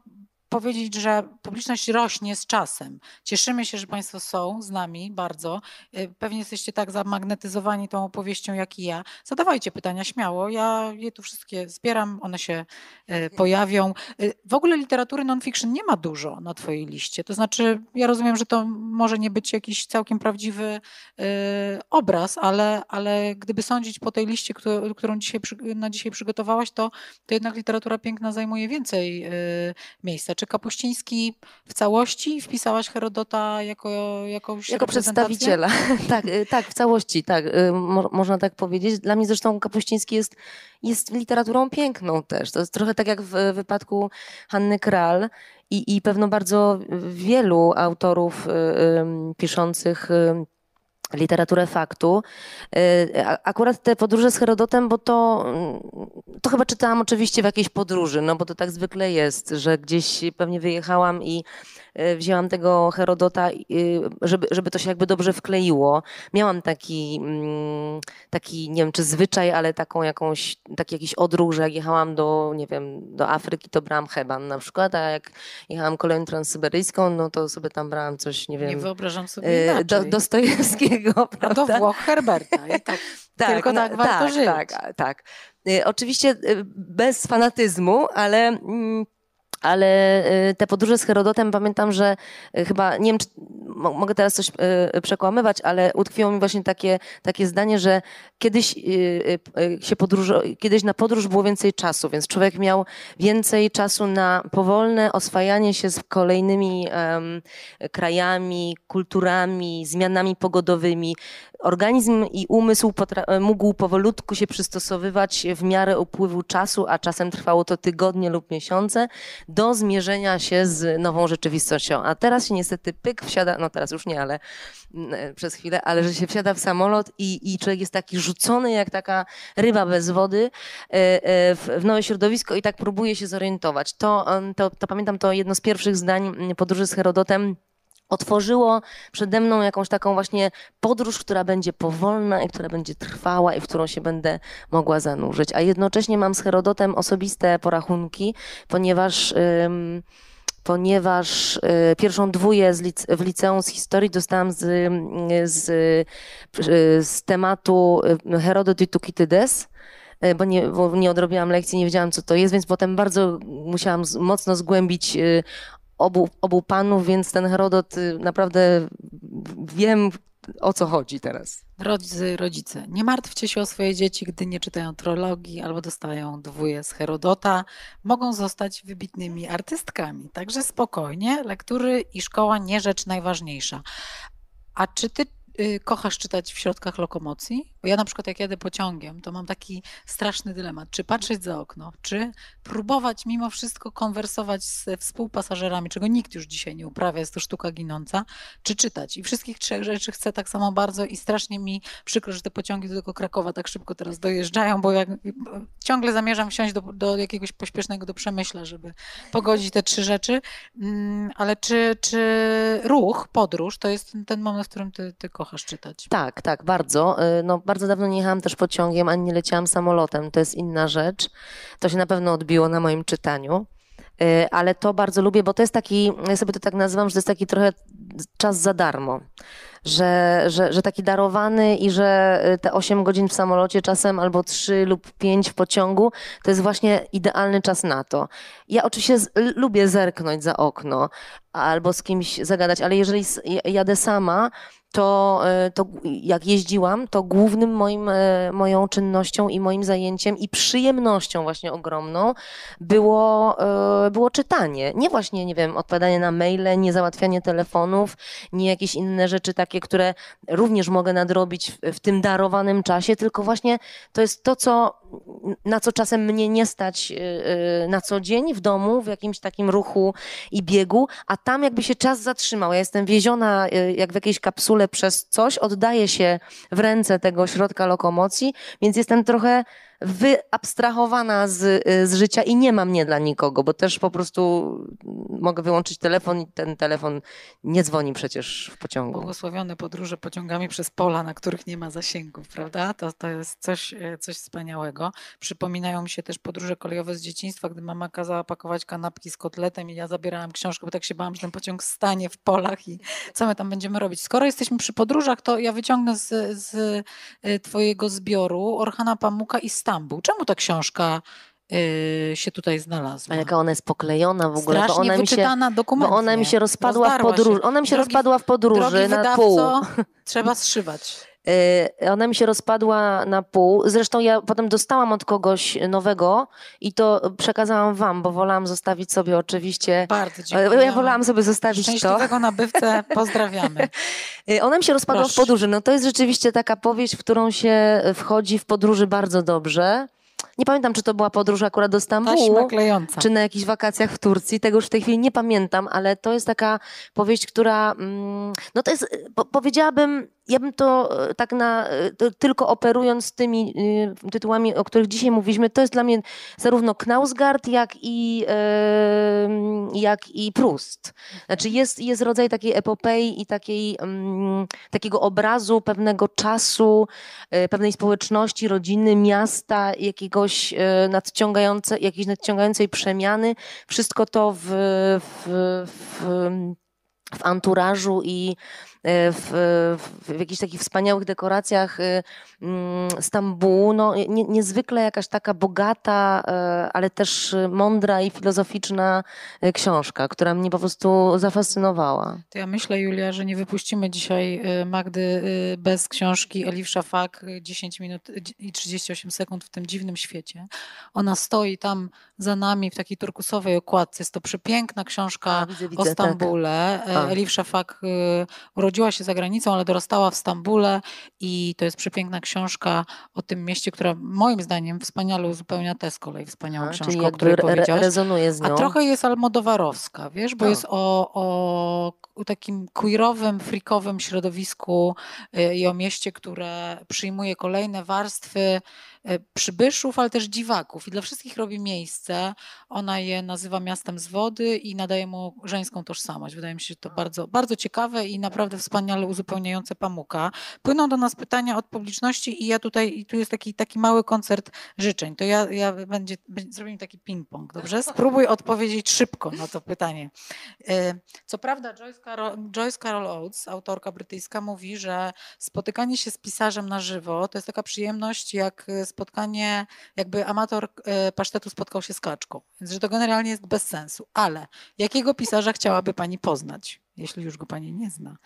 powiedzieć, że publiczność rośnie z czasem. Cieszymy się, że Państwo są z nami bardzo. Y, pewnie jesteście tak zamagnetyzowani tą opowieścią jak i ja. Zadawajcie pytania śmiało. Ja je tu wszystkie zbieram, one się y, pojawią. Y, w ogóle literatury non-fiction nie ma dużo na Twojej liście. To znaczy, ja rozumiem, że to może nie być jakiś całkiem prawdziwy obraz, ale, ale gdyby sądzić po tej liście, którą dzisiaj, na dzisiaj przygotowałaś, to, to jednak literatura piękna zajmuje więcej miejsca. Czy Kapuściński w całości wpisałaś Herodota jako jakąś Jako przedstawiciela. <laughs> tak, y, tak, w całości, tak. Y, mo można tak powiedzieć. Dla mnie zresztą Kapuściński jest, jest literaturą piękną też. To jest trochę tak jak w wypadku Hanny Kral i, i pewno bardzo wielu autorów y, y, piszących y, literaturę faktu. Y, akurat te podróże z Herodotem, bo to, mm, to chyba czytałam oczywiście w jakiejś podróży, no bo to tak zwykle jest, że gdzieś pewnie wyjechałam i wzięłam tego Herodota, żeby, żeby to się jakby dobrze wkleiło. Miałam taki, mm, taki, nie wiem czy zwyczaj, ale taką jakąś, taki jakiś odruch, że jak jechałam do, nie wiem, do Afryki, to brałam heban na przykład, a jak jechałam koleją transsyberyjską, no to sobie tam brałam coś, nie wiem. Nie wyobrażam sobie e, inaczej. Do, Dostojewskiego, prawda? A do Włoch Herberta. I tak, <laughs> tak, tylko tak no, warto tak, żyć. Tak, tak. Oczywiście bez fanatyzmu, ale mm, ale y, te podróże z Herodotem pamiętam, że y, chyba, nie wiem, czy mogę teraz coś y, przekłamywać, ale utkwiło mi właśnie takie, takie zdanie, że kiedyś się podróżo, kiedyś na podróż było więcej czasu, więc człowiek miał więcej czasu na powolne oswajanie się z kolejnymi um, krajami, kulturami, zmianami pogodowymi. Organizm i umysł mógł powolutku się przystosowywać w miarę upływu czasu, a czasem trwało to tygodnie lub miesiące do zmierzenia się z nową rzeczywistością. A teraz się niestety pyk wsiada, no teraz już nie, ale mm, e, przez chwilę, ale że się wsiada w samolot i, i człowiek jest taki rzucony jak taka ryba bez wody e, e, w, w nowe środowisko i tak próbuje się zorientować. To, to, to pamiętam to jedno z pierwszych zdań mm, podróży z Herodotem otworzyło przede mną jakąś taką właśnie podróż, która będzie powolna i która będzie trwała i w którą się będę mogła zanurzyć. A jednocześnie mam z Herodotem osobiste porachunki, ponieważ. Ym, ponieważ y, pierwszą dwóję w liceum z historii dostałam z, z, z tematu y, Herodot i Tukitydes y, bo nie, bo nie odrobiłam lekcji, nie wiedziałam, co to jest, więc potem bardzo musiałam mocno zgłębić obu, obu panów, więc ten Herodot y, naprawdę wiem, o co chodzi teraz. Drodzy rodzice, nie martwcie się o swoje dzieci, gdy nie czytają trologii albo dostają dwóje z Herodota. Mogą zostać wybitnymi artystkami. Także spokojnie, lektury i szkoła nie rzecz najważniejsza. A czy ty y, kochasz czytać w środkach lokomocji? Ja na przykład jak jadę pociągiem, to mam taki straszny dylemat, czy patrzeć za okno, czy próbować mimo wszystko konwersować ze współpasażerami, czego nikt już dzisiaj nie uprawia, jest to sztuka ginąca, czy czytać. I wszystkich trzech rzeczy chcę tak samo bardzo i strasznie mi przykro, że te pociągi do tego Krakowa tak szybko teraz dojeżdżają, bo jak, ciągle zamierzam wsiąść do, do jakiegoś pośpiesznego do Przemyśla, żeby pogodzić te trzy rzeczy, mm, ale czy, czy ruch, podróż, to jest ten moment, w którym ty, ty kochasz czytać? Tak, tak, bardzo. Y, no, bardzo dawno nie jechałam też pociągiem, ani nie leciałam samolotem. To jest inna rzecz. To się na pewno odbiło na moim czytaniu. Y, ale to bardzo lubię, bo to jest taki, ja sobie to tak nazywam, że to jest taki trochę czas za darmo. Że, że, że taki darowany i że y, te 8 godzin w samolocie czasem albo 3 lub 5 w pociągu to jest właśnie idealny czas na to. Ja oczywiście z, lubię zerknąć za okno albo z kimś zagadać, ale jeżeli jadę sama, to, e, to jak jeździłam, to głównym moim, e, moją czynnością i moim zajęciem i przyjemnością właśnie ogromną było, e, było czytanie. Nie właśnie, nie wiem, odpowiadanie na maile, nie załatwianie telefonów, nie jakieś inne rzeczy takie które również mogę nadrobić w, w tym darowanym czasie, tylko właśnie to jest to, co, na co czasem mnie nie stać na co dzień w domu, w jakimś takim ruchu i biegu, a tam jakby się czas zatrzymał. Ja jestem wieziona jak w jakiejś kapsule przez coś, oddaję się w ręce tego środka lokomocji, więc jestem trochę wyabstrahowana z, z życia i nie ma mnie dla nikogo, bo też po prostu mogę wyłączyć telefon i ten telefon nie dzwoni przecież w pociągu. Błogosławione podróże pociągami przez pola, na których nie ma zasięgów, prawda? To, to jest coś, e, coś wspaniałego. Przypominają mi się też podróże kolejowe z dzieciństwa, gdy mama kazała pakować kanapki z kotletem i ja zabierałam książkę, bo tak się bałam, że ten pociąg stanie w polach i co my tam będziemy robić. Skoro jesteśmy przy podróżach, to ja wyciągnę z, z e, twojego zbioru Orhana Pamuka i Stambuł. Czemu ta książka y, się tutaj znalazła? A jaka ona jest poklejona w ogóle, bo Strasznie ona mi się, bo ona mi się rozpadła w się. podróży. Ona mi się Drogi- rozpadła w podróży na wydawco, pół. trzeba zszywać. Y, Ona mi się rozpadła na pół. Zresztą ja potem dostałam od kogoś nowego i to przekazałam wam, bo wolałam zostawić sobie oczywiście. Bardzo Ja dziękuję. wolałam sobie zostawić to. Szczęśliwego nabywcę <laughs> pozdrawiamy. Y, Ona mi się rozpadła Proszę. w podróży. No to jest rzeczywiście taka powieść, w którą się wchodzi w podróży bardzo dobrze. Nie pamiętam, czy to była podróż akurat do Stambułu, czy na jakichś wakacjach w Turcji. Tego już w tej chwili nie pamiętam, ale to jest taka powieść, która, mm, no to jest, y, po, powiedziałabym, ja bym to y, tak na, to tylko operując tymi y, tytułami, o których dzisiaj mówiliśmy, to jest dla mnie zarówno Knausgard, jak i, jak i Proust. Znaczy jest, jest rodzaj takiej epopei i takiej, mm, takiego obrazu pewnego czasu, y, pewnej społeczności, rodziny, miasta, jakiegoś nadciągające, jakiejś nadciągającej przemiany. Wszystko to w, w, w, w anturażu i w, w, w jakichś takich wspaniałych dekoracjach y, mm, Stambułu. No, nie, niezwykle jakaś taka bogata, y, ale też mądra i filozoficzna książka, która mnie po prostu zafascynowała. To ja myślę, Julia, że nie wypuścimy dzisiaj Magdy bez książki Elif Szafak y, 10 minut i 38 sekund w tym dziwnym świecie. Ona stoi tam za nami w takiej turkusowej okładce. Jest to przepiękna książka widzę, o widzę, tak. Stambule. A. Elif Szafak y, urodziła się za granicą, ale dorastała w Stambule i to jest przepiękna książka o tym mieście, która moim zdaniem wspaniale uzupełnia tę z kolei wspaniałą A, książkę, o której re, powiedziałaś. rezonuje z nią. A trochę jest almodowarowska, wiesz, bo No. jest o, o takim queerowym, freakowym środowisku y, i o mieście, które przyjmuje kolejne warstwy przybyszów, ale też dziwaków i dla wszystkich robi miejsce. Ona je nazywa miastem z wody i nadaje mu żeńską tożsamość. Wydaje mi się to bardzo, bardzo ciekawe i naprawdę wspaniale uzupełniające Pamuka. Płyną do nas pytania od publiczności i ja tutaj, i tu jest taki, taki mały koncert życzeń. To ja, ja będzie, będzie, zrobimy taki ping-pong, dobrze? Spróbuj <laughs> odpowiedzieć szybko na to pytanie. E, Co prawda Joyce Carol, Joyce Carol Oates, autorka brytyjska, mówi, że spotykanie się z pisarzem na żywo to jest taka przyjemność jak e, spotkanie, jakby amator e, pasztetu spotkał się z kaczką. Więc że to generalnie jest bez sensu. Ale jakiego pisarza chciałaby pani poznać, jeśli już go pani nie zna?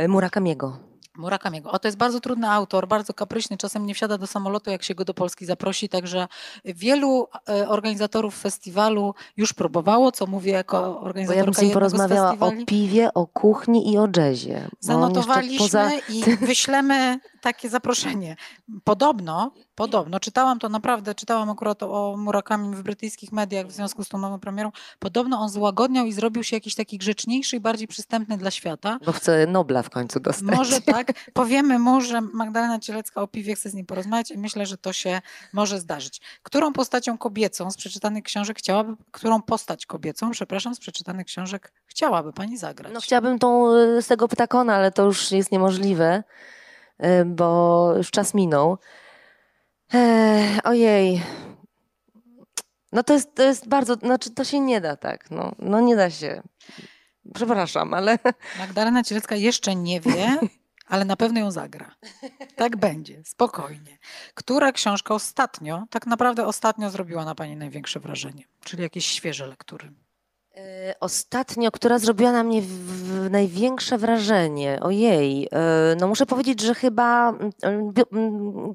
Y, Murakamiego. Murakamiego. O, to jest bardzo trudny autor, bardzo kapryśny, czasem nie wsiada do samolotu, jak się go do Polski zaprosi, także wielu e, organizatorów festiwalu już próbowało, co mówię jako Bo ja bym organizatorka porozmawiała o piwie, o kuchni i o jazzie. Zanotowaliśmy Poza... i wyślemy takie zaproszenie. Podobno, podobno, czytałam to naprawdę, czytałam akurat o Murakami w brytyjskich mediach w związku z tą nową premierą, podobno on złagodniał i zrobił się jakiś taki grzeczniejszy i bardziej przystępny dla świata. Bo chce Nobla w końcu dostać. Może tak. Powiemy mu, że Magdalena Cielecka o piwie chce z nim porozmawiać i myślę, że to się może zdarzyć. Którą postacią kobiecą z przeczytanych książek chciałaby, którą postać kobiecą, przepraszam, z przeczytanych książek chciałaby pani zagrać? No chciałabym tą y, z tego ptakona, ale to już jest niemożliwe, y, bo już czas minął. Ech, ojej. No to jest, to jest bardzo, znaczy to się nie da tak, no, no nie da się. Przepraszam, ale Magdalena Cielecka jeszcze nie wie, <laughs> ale na pewno ją zagra. Tak <laughs> będzie, spokojnie. Która książka ostatnio, tak naprawdę ostatnio zrobiła na pani największe wrażenie? Czyli jakieś świeże lektury. E, Ostatnio, która zrobiła na mnie w, w największe wrażenie, ojej, e, no muszę powiedzieć, że chyba mm, bio, mm,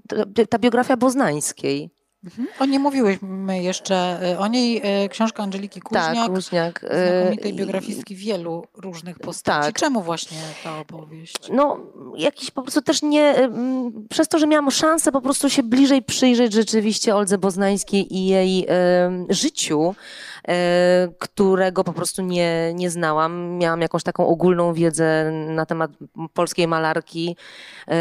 ta biografia Boznańskiej. Mhm. O nie mówiłyśmy jeszcze o niej. Książka Angeliki Kuźniak. Tak, Kuźniak. Znakomitej biografistki wielu różnych postaci. Tak. Czemu właśnie ta opowieść? No, jakiś po prostu też nie... Przez to, że miałam szansę po prostu się bliżej przyjrzeć rzeczywiście Oldze Boznańskiej i jej życiu, E, którego po prostu nie, nie znałam. Miałam jakąś taką ogólną wiedzę na temat polskiej malarki, e,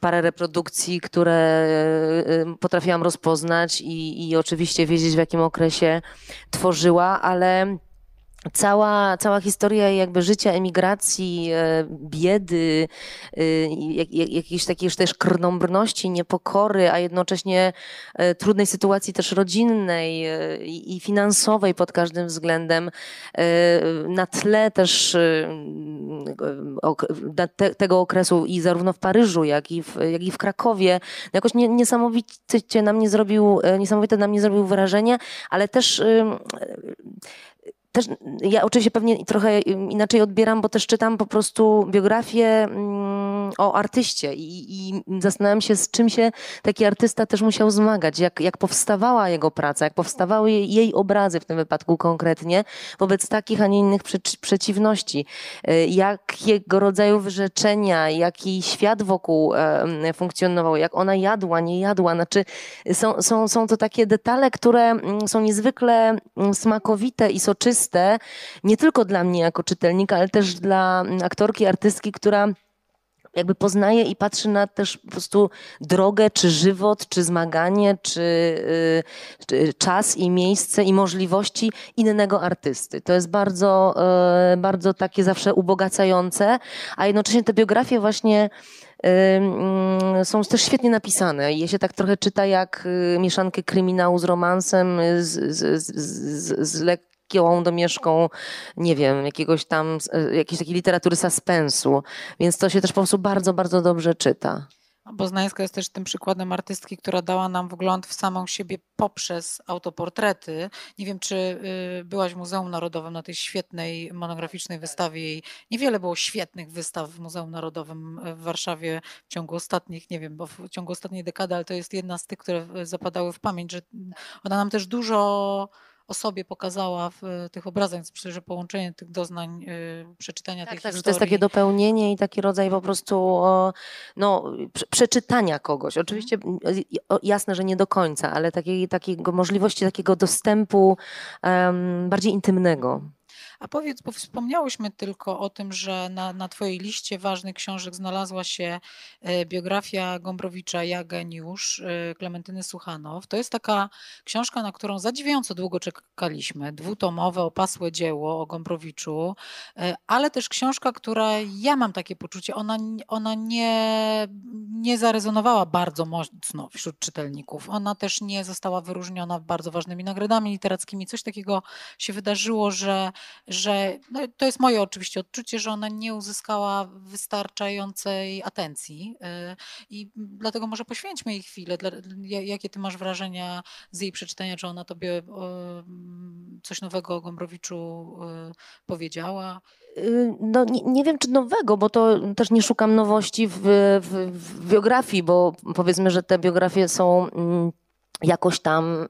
parę reprodukcji, które e, potrafiłam rozpoznać i, i oczywiście wiedzieć w jakim okresie tworzyła, ale cała, cała historia jakby życia emigracji, e, biedy, e, jakiejś takiej też krnąbrności, niepokory, a jednocześnie e, trudnej sytuacji też rodzinnej i finansowej pod każdym względem, na tle też tego okresu i zarówno w Paryżu, jak i w, jak i w Krakowie, jakoś niesamowicie na mnie zrobił, niesamowite na mnie zrobił wrażenie, ale też też ja oczywiście pewnie trochę inaczej odbieram, bo też czytam po prostu biografię mm, o artyście i, i zastanawiam się, z czym się taki artysta też musiał zmagać, jak, jak powstawała jego praca, jak powstawały jej obrazy w tym wypadku konkretnie, wobec takich, a nie innych przeciwności, y, jakiego rodzaju wyrzeczenia, jaki świat wokół funkcjonował, jak ona jadła, nie jadła. Znaczy, są, są, są to takie detale, które mm, są niezwykle mm, smakowite i soczyste, nie tylko dla mnie jako czytelnika, ale też dla mm, aktorki, artystki, która jakby poznaje i patrzy na też po prostu drogę, czy żywot, czy zmaganie, czy, y, czy, czas i miejsce i możliwości innego artysty. To jest bardzo, y, bardzo takie zawsze ubogacające, a jednocześnie te biografie właśnie y, mm, są też świetnie napisane. Je się tak trochę czyta jak mieszankę kryminału z romansem, z, z, z, z, lek taką domieszką, nie wiem, jakiegoś tam, e, jakiejś takiej literatury suspensu. Więc to się też po prostu bardzo, bardzo dobrze czyta. Boznańska jest też tym przykładem artystki, która dała nam wgląd w samą siebie poprzez autoportrety. Nie wiem, czy y, byłaś w Muzeum Narodowym na tej świetnej monograficznej wystawie. Niewiele było świetnych wystaw w Muzeum Narodowym w Warszawie w ciągu ostatnich, nie wiem, bo w ciągu ostatniej dekady, ale to jest jedna z tych, które zapadały w pamięć, że ona nam też dużo o sobie pokazała w tych obrazach. Więc myślę, że połączenie tych doznań, y, przeczytania tak, tych tak, historii. to jest takie dopełnienie i taki rodzaj po prostu no, przeczytania kogoś. Oczywiście mhm. jasne, że nie do końca, ale takiej, takiego możliwości takiego dostępu um, bardziej intymnego. A powiedz, bo wspomniałyśmy tylko o tym, że na, na Twojej liście ważnych książek znalazła się e, biografia Gombrowicza Ja Geniusz e, Klementyny Suchanow. To jest taka książka, na którą zadziwiająco długo czekaliśmy. Dwutomowe, opasłe dzieło o Gombrowiczu, e, ale też książka, która ja mam takie poczucie, ona, ona nie, nie zarezonowała bardzo mocno wśród czytelników. Ona też nie została wyróżniona bardzo ważnymi nagrodami literackimi. Coś takiego się wydarzyło, że że no to jest moje oczywiście odczucie, że ona nie uzyskała wystarczającej atencji y, i dlatego może poświęćmy jej chwilę. Jakie ty masz wrażenia z jej przeczytania? Czy ona tobie coś nowego o Gombrowiczu y, powiedziała? Y, no, nie, nie, wiem, czy nowego, bo to też nie szukam nowości w, w, w biografii, bo powiedzmy, że te biografie są mm, jakoś tam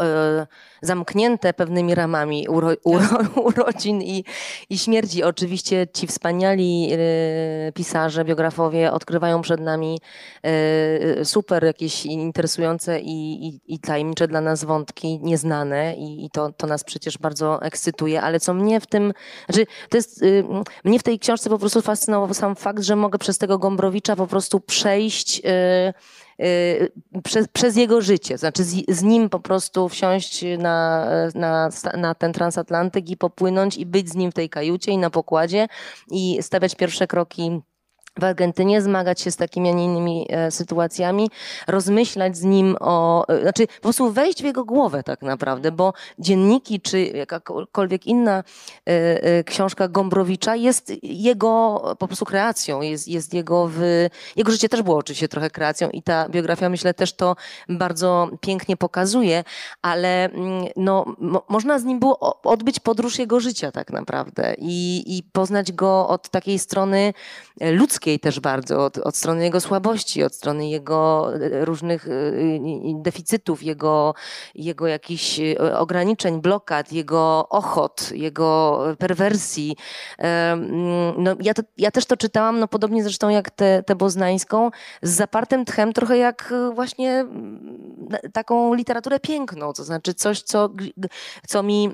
e, zamknięte pewnymi ramami uro, uro, <laughs> urodzin i, i śmierci. Oczywiście ci wspaniali e, pisarze, biografowie odkrywają przed nami e, super jakieś interesujące i, i, i tajemnicze dla nas wątki, nieznane i, i, to, to nas przecież bardzo ekscytuje, ale co mnie w tym, znaczy to jest, y, mnie w tej książce po prostu fascynował sam fakt, że mogę przez tego Gombrowicza po prostu przejść y, Y, przez, przez jego życie. Znaczy z, z, nim po prostu wsiąść na, na, na ten transatlantyk i popłynąć i być z nim w tej kajucie i na pokładzie i stawiać pierwsze kroki w Argentynie, zmagać się z takimi, a nie innymi e, sytuacjami, rozmyślać z nim o, e, znaczy po prostu wejść w jego głowę tak naprawdę, bo dzienniki czy jakakolwiek inna e, książka Gombrowicza jest jego po prostu kreacją, jest, jest jego w, jego życie też było oczywiście trochę kreacją i ta biografia myślę też to bardzo pięknie pokazuje, ale mm, no, mo, można z nim było odbyć podróż jego życia tak naprawdę i, i poznać go od takiej strony ludzkiej, ludzkiej też bardzo, od, od strony jego słabości, od strony jego różnych deficytów, jego, jego jakichś ograniczeń, blokad, jego ochot, jego perwersji. No, ja, to, ja też to czytałam, no podobnie zresztą jak tę te, boznańską, z zapartym tchem, trochę jak właśnie taką literaturę piękną, to znaczy coś, co, co mi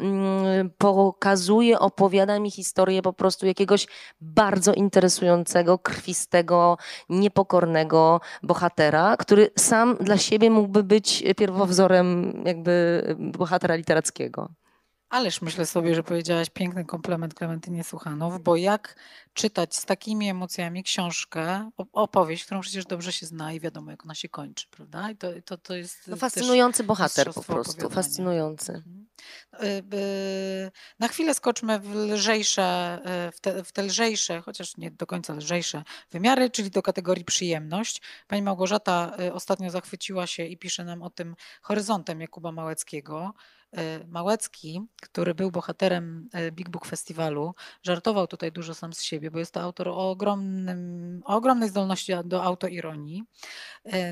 pokazuje, opowiada mi historię po prostu jakiegoś bardzo interesującego, krwistego, niepokornego bohatera, który sam dla siebie mógłby być pierwowzorem jakby bohatera literackiego. Ależ myślę sobie, że powiedziałaś piękny komplement Klementynie Suchanow, bo jak czytać z takimi emocjami książkę, opowieść, którą przecież dobrze się zna i wiadomo, jak ona się kończy, prawda? I to, to, to jest no, fascynujący bohater po prostu, fascynujący. Mhm. Y, y, na chwilę skoczmy w lżejsze, y, w te, w te lżejsze, chociaż nie do końca lżejsze wymiary, czyli do kategorii przyjemność. Pani Małgorzata ostatnio zachwyciła się i pisze nam o tym horyzontem Jakuba Małeckiego. Małecki, który był bohaterem Big Book Festiwalu, żartował tutaj dużo sam z siebie, bo jest to autor o, ogromnym, o ogromnej zdolności do autoironii.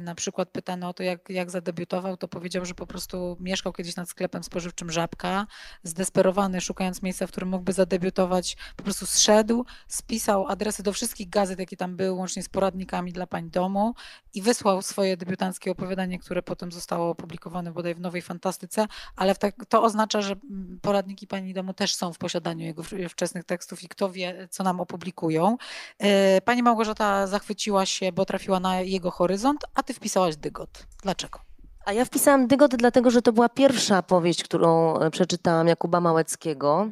Na przykład pytano o to, jak, jak zadebiutował, to powiedział, że po prostu mieszkał kiedyś nad sklepem spożywczym Żabka, zdesperowany, szukając miejsca, w którym mógłby zadebiutować, po prostu zszedł, spisał adresy do wszystkich gazet, jakie tam były, łącznie z poradnikami dla pań domu i wysłał swoje debiutanckie opowiadanie, które potem zostało opublikowane bodaj w Nowej Fantastyce, ale tak, to oznacza, że poradniki pani domu też są w posiadaniu jego wczesnych tekstów i kto wie, co nam opublikują. E, pani Małgorzata zachwyciła się, bo trafiła na jego horyzont, a ty wpisałaś dygot. Dlaczego? A ja wpisałam Dygot dlatego, że to była pierwsza powieść, którą e, przeczytałam Jakuba Małeckiego.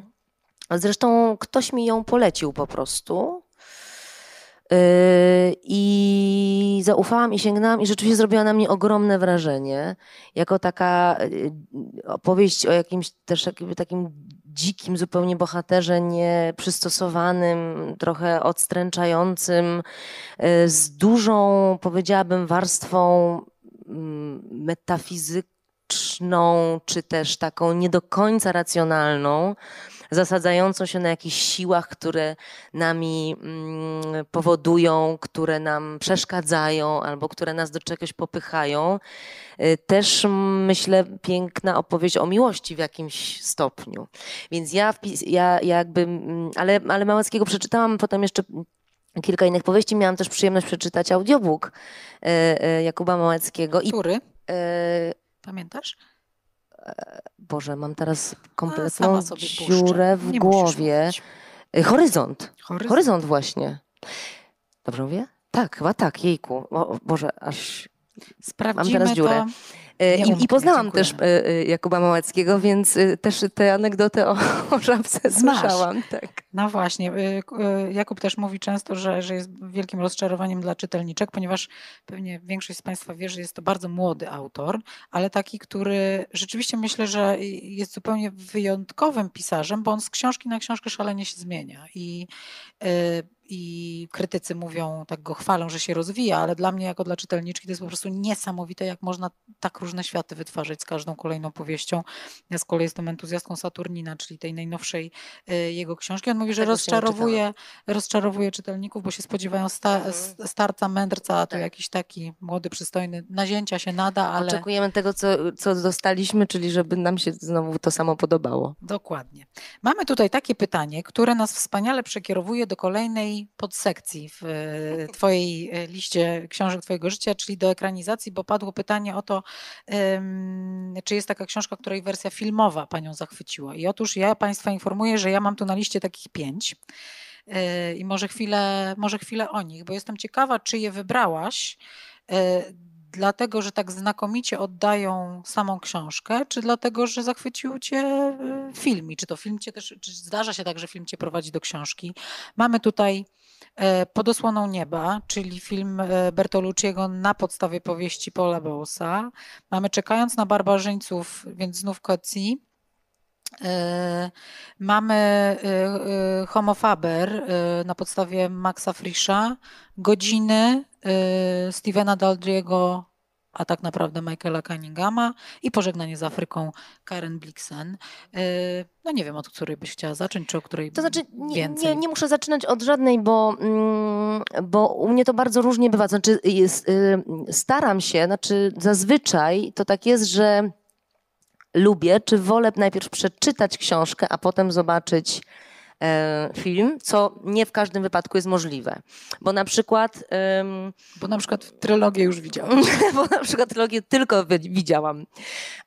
Zresztą ktoś mi ją polecił po prostu. E, I zaufałam i sięgnęłam i rzeczywiście zrobiła na mnie ogromne wrażenie. Jako taka e, opowieść o jakimś też takim dzikim zupełnie bohaterze, nieprzystosowanym, trochę odstręczającym, z dużą, powiedziałabym, warstwą Mm, metafizyczną, czy też taką nie do końca racjonalną, zasadzającą się na jakichś siłach, które nami mm, powodują, które nam przeszkadzają albo które nas do czegoś popychają. Y, też myślę piękna opowieść o miłości w jakimś stopniu. Więc ja, ja jakby, ale, ale Małeckiego przeczytałam potem jeszcze kilka innych powieści. Miałam też przyjemność przeczytać audiobook e, e, Jakuba Małeckiego. Który? E, Pamiętasz? Boże, mam teraz kompletną dziurę w głowie. Horyzont. Horyzont. Horyzont właśnie. Dobrze mówię? Tak, chyba tak, jejku. O, Boże, aż Sprawdzimy mam teraz dziurę. To. E, I, I, poznałam też e, e, Jakuba Małeckiego, więc też tę anegdotę o, <laughs> o żabce słyszałam. Tak. No właśnie. Jakub też mówi często, że, że jest wielkim rozczarowaniem dla czytelniczek, ponieważ pewnie większość z Państwa wie, że jest to bardzo młody autor, ale taki, który rzeczywiście myślę, że jest zupełnie wyjątkowym pisarzem, bo on z książki na książkę szalenie się zmienia. I i krytycy mówią, tak go chwalą, że się rozwija, ale dla mnie, jako dla czytelniczki, to jest po prostu niesamowite, jak można tak różne światy wytwarzać z każdą kolejną powieścią. Ja z kolei jestem entuzjastką Saturnina, czyli tej najnowszej jego książki. On mówi, że rozczarowuje, rozczarowuje czytelników, bo się spodziewają sta, mhm. starca, mędrca, a to tak. jakiś taki młody, przystojny, nazięcia się nada, ale... Oczekujemy tego, co, co dostaliśmy, czyli żeby nam się znowu to samo podobało. Dokładnie. Mamy tutaj takie pytanie, które nas wspaniale przekierowuje do kolejnej podsekcji w e, <laughs> Twojej e, liście książek Twojego życia, czyli do ekranizacji, bo padło pytanie o to, czy jest taka książka, której wersja filmowa Panią zachwyciła. I otóż ja Państwa informuję, że ja mam tu na liście takich pięć. E, I może chwilę, może chwilę o nich, bo jestem ciekawa, czy je wybrałaś dlatego, że tak znakomicie oddają samą książkę, czy dlatego, że zachwycił cię y, film i czy to film cię też, czy zdarza się tak, że film cię prowadzi do książki. Mamy tutaj e, Pod osłoną nieba, czyli film e, Bertolucciego na podstawie powieści Paula Bowsa. Mamy Czekając na barbarzyńców, więc znów Coetzee. E, mamy Homo Faber na podstawie Maxa Frisza, Godziny Stevena Daldriego a tak naprawdę Michaela Cunninghama i Pożegnanie z Afryką Karen Blixen. E, no nie wiem, od której byś chciała zacząć, czy o której To znaczy, nie, nie, nie muszę zaczynać od żadnej, bo, mm, bo u mnie to bardzo różnie bywa. Znaczy, jest, y, staram się, znaczy zazwyczaj to tak jest, że lubię, czy wolę najpierw przeczytać książkę, a potem zobaczyć e, film, co nie w każdym wypadku jest możliwe. Bo na przykład... Bo na przykład trylogię już widziałam. <laughs> bo na przykład trylogię tylko wi- widziałam.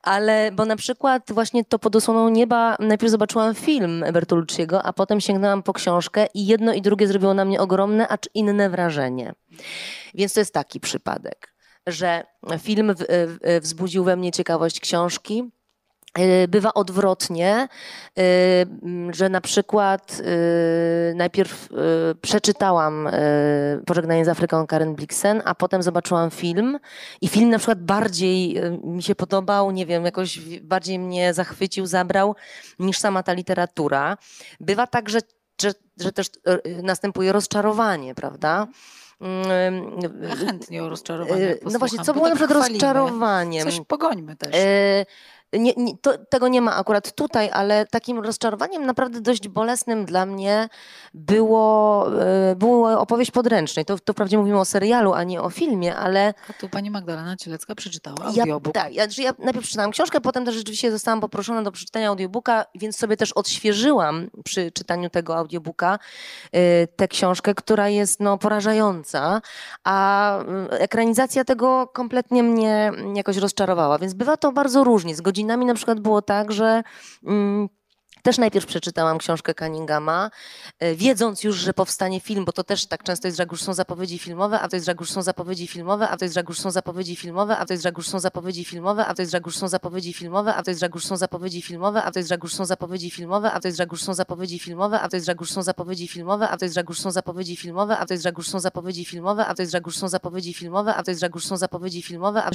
Ale, bo na przykład właśnie to pod osłoną nieba najpierw zobaczyłam film Bertolucciego, a potem sięgnęłam po książkę i jedno i drugie zrobiło na mnie ogromne, acz inne wrażenie. Więc to jest taki przypadek, że film w, w, wzbudził we mnie ciekawość książki, Bywa odwrotnie, y, że na przykład y, najpierw y, przeczytałam y, Pożegnanie z Afryką Karen Blixen, a potem zobaczyłam film i film na przykład bardziej y, mi się podobał, nie wiem, jakoś bardziej mnie zachwycił, zabrał niż sama ta literatura. Bywa tak, że, że, że też y, następuje rozczarowanie, prawda? Ym, Ja chętnie o rozczarowaniach y, No właśnie, co było na tak przykład rozczarowaniem? Coś pogońmy też. E, Nie, nie, to, tego nie ma akurat tutaj, ale takim rozczarowaniem naprawdę dość bolesnym dla mnie było, e, było opowieść podręcznej. To, to wprawdzie mówimy o serialu, a nie o filmie, ale A tu pani Magdalena Cielecka przeczytała ja, audiobook. tak, ja, ja najpierw przeczytałam książkę, potem też rzeczywiście zostałam poproszona do przeczytania audiobooka, więc sobie też odświeżyłam przy czytaniu tego audiobooka y, tę książkę, która jest no, porażająca, a y, ekranizacja tego kompletnie mnie jakoś rozczarowała, więc bywa to bardzo różnie. Z godzinami. Na przykład było tak, że mm, też najpierw przeczytałam książkę Cunninghama, e, wiedząc już, że powstanie film, bo to też tak często jest, że już są zapowiedzi filmowe, a to jest, że już są zapowiedzi filmowe, a to jest, że już są zapowiedzi filmowe, a to jest, że już są zapowiedzi filmowe, a to jest, że już są zapowiedzi filmowe, a to jest, że już są zapowiedzi filmowe, a to jest, że już są zapowiedzi filmowe, a to jest, że już są zapowiedzi filmowe, a to jest, że już są zapowiedzi filmowe, a to jest, że już są zapowiedzi filmowe, a to jest, że już są zapowiedzi filmowe, a to jest, że już są zapowiedzi filmowe, a to jest, że już są zapowiedzi filmowe, a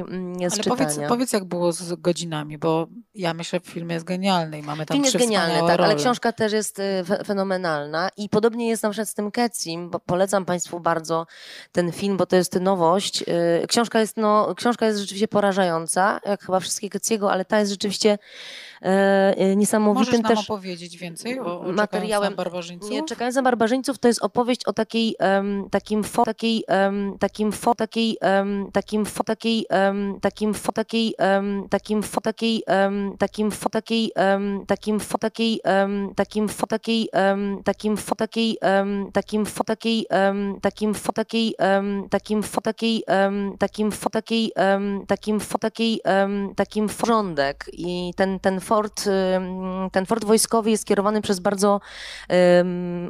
mm, z Ale powiedz, powiedz, jak było z godzinami, bo ja myślę, że film jest genialny i mamy tam Film jest genialny, wspaniałe tak, ale książka też jest y, fe- fenomenalna i podobnie jest na przykład z tym Kecim, bo polecam Państwu bardzo ten film, bo to jest nowość. Y, Książka jest, no, książka jest rzeczywiście porażająca, jak chyba wszystkie Keciego, ale ta jest rzeczywiście e, e, niesamowitym Możesz nam też opowiedzieć więcej o, o materiałem. barbarzyńców? Nie, czekając na barbarzyńców, to jest opowieść o takiej, em, takim fo, takiej, em, takim fo, takiej, em, takim fo, takiej, em, takim fo, takiej, em, takim fo, takiej, em, takim fo, takiej, em, takim fo, takiej, em, takim fo, takiej, em, takim fo, takiej, em, takim fo, takiej, em, takim fo, takiej, em, takim fo, takiej, em, takim fo, takiej, em, takim fo, takiej, em, takim porządek i ten, ten fort, ten fort wojskowy jest kierowany przez bardzo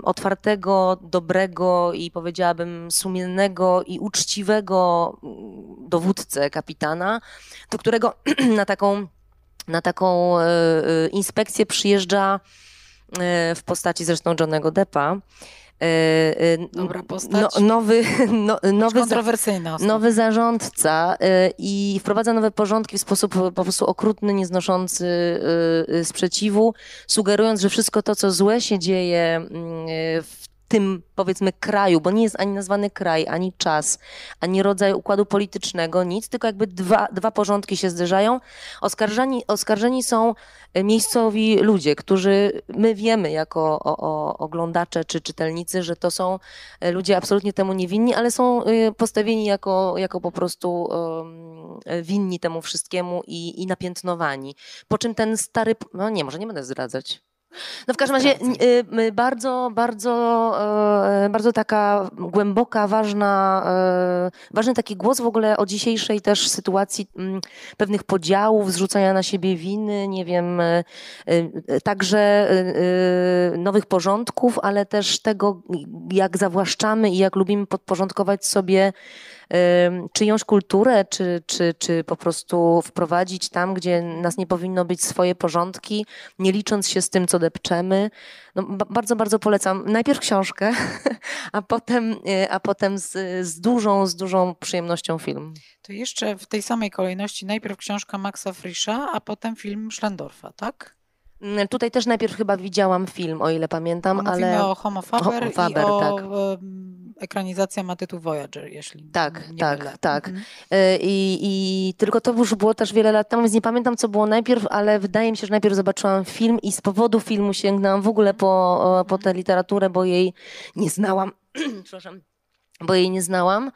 otwartego, dobrego i powiedziałabym sumiennego i uczciwego mm, dowódcę, kapitana, do którego <clears throat> na taką, na taką e, e, inspekcję przyjeżdża e, w postaci zresztą Johnego Deppa. E, e, Dobra no, postać. nowy, no, nowy, <laughs> Kontrowersyjna osoba. nowy zarządca y, i wprowadza nowe porządki w sposób po prostu okrutny, nieznoszący y, y, sprzeciwu, sugerując, że wszystko to, co złe się dzieje mm, y, w tym, powiedzmy, kraju, bo nie jest ani nazwany kraj, ani czas, ani rodzaj układu politycznego, nic, tylko jakby dwa, dwa porządki się zderzają. Oskarżeni, oskarżeni są y, miejscowi ludzie, którzy my wiemy jako o, o, oglądacze czy czytelnicy, że to są e, ludzie absolutnie temu niewinni, ale są y, postawieni jako, jako po prostu e, winni temu wszystkiemu i, i napiętnowani. Po czym ten stary, no nie, może nie będę zdradzać. No w każdym razie y, bardzo, bardzo, e, bardzo taka głęboka, ważna, e, ważny taki głos w ogóle o dzisiejszej też sytuacji pewnych podziałów, zrzucania na siebie winy, nie wiem, e, także nowych porządków, ale też tego, jak zawłaszczamy i jak lubimy podporządkować sobie czyjąś kulturę, czy, czy, czy po prostu wprowadzić tam, gdzie nas nie powinno być swoje porządki, nie licząc się z tym, co depczemy. No, ba- bardzo, bardzo polecam. Najpierw książkę, <laughs> a potem, e, a potem z, z dużą, z dużą przyjemnością film. To jeszcze w tej samej kolejności najpierw książka Maxa Frisza, a potem film Schlendorfa, tak? Mm, Tutaj też najpierw chyba widziałam film, o ile pamiętam, Mówimy ale o Homo Faber, Faber, i o tak. Ekranizacja ma tytuł Voyager, jeśli Tak, nie tak, tak. Mhm. E, I, I tylko to już było też wiele lat temu, więc nie pamiętam, co było najpierw, ale wydaje mi się, że najpierw zobaczyłam film i z powodu filmu sięgnęłam w ogóle po, po tę literaturę, bo jej nie znałam. <clears throat> Przepraszam. Bo jej nie znałam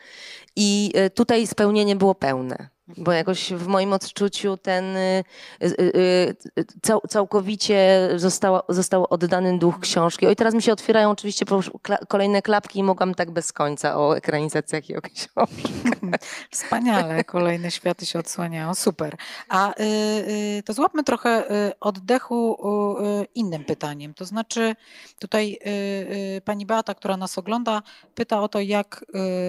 i e, tutaj spełnienie było pełne. Bo jakoś w moim odczuciu ten y, y, y, cał, całkowicie zostało, został oddany duch książki. Oj, teraz mi się otwierają oczywiście kolejne klapki i mogłam tak bez końca o ekranizacjach i o książkach. <laughs> Wspaniale, kolejne światy się odsłaniają, super. A to złapmy trochę oddechu innym pytaniem. To znaczy, tutaj pani Beata, która nas ogląda, pyta o to, jak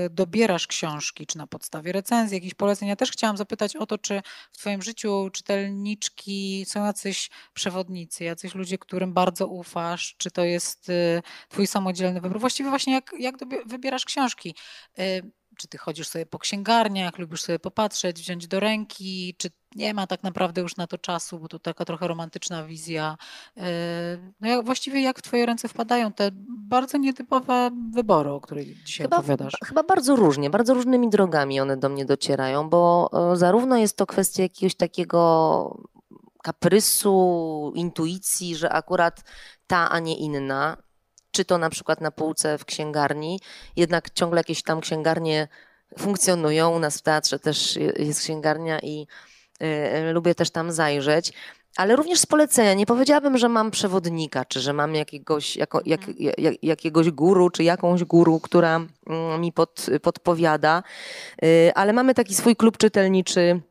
dobierasz książki, czy na podstawie recenzji, jakichś poleceń. Ja też chciałam zapytać o to, czy w twoim życiu czytelniczki są jacyś przewodnicy, jacyś ludzie, którym bardzo ufasz, czy to jest y, twój samodzielny wybór. Właściwie właśnie jak, jak wybierasz książki. Y, czy ty chodzisz sobie po księgarniach, lubisz sobie popatrzeć, wziąć do ręki, czy nie ma tak naprawdę już na to czasu, bo to taka trochę romantyczna wizja. Yy, No jak, właściwie jak w twoje ręce wpadają te bardzo nietypowe wybory, o których dzisiaj Chyba, opowiadasz? chyba bardzo różnie, bardzo różnymi drogami one do mnie docierają, bo e, zarówno jest to kwestia jakiegoś takiego kaprysu, intuicji, że akurat ta, a nie inna, czy to na przykład na półce w księgarni, jednak ciągle jakieś tam księgarnie funkcjonują. U nas w teatrze też je- jest księgarnia i e, lubię też tam zajrzeć. Ale również z polecenia. Nie powiedziałabym, że mam przewodnika, czy że mam jakiegoś, jako, jak, jak, jakiegoś guru, czy jakąś guru, która mm, mi pod, podpowiada. Y, Ale mamy taki swój klub czytelniczy y,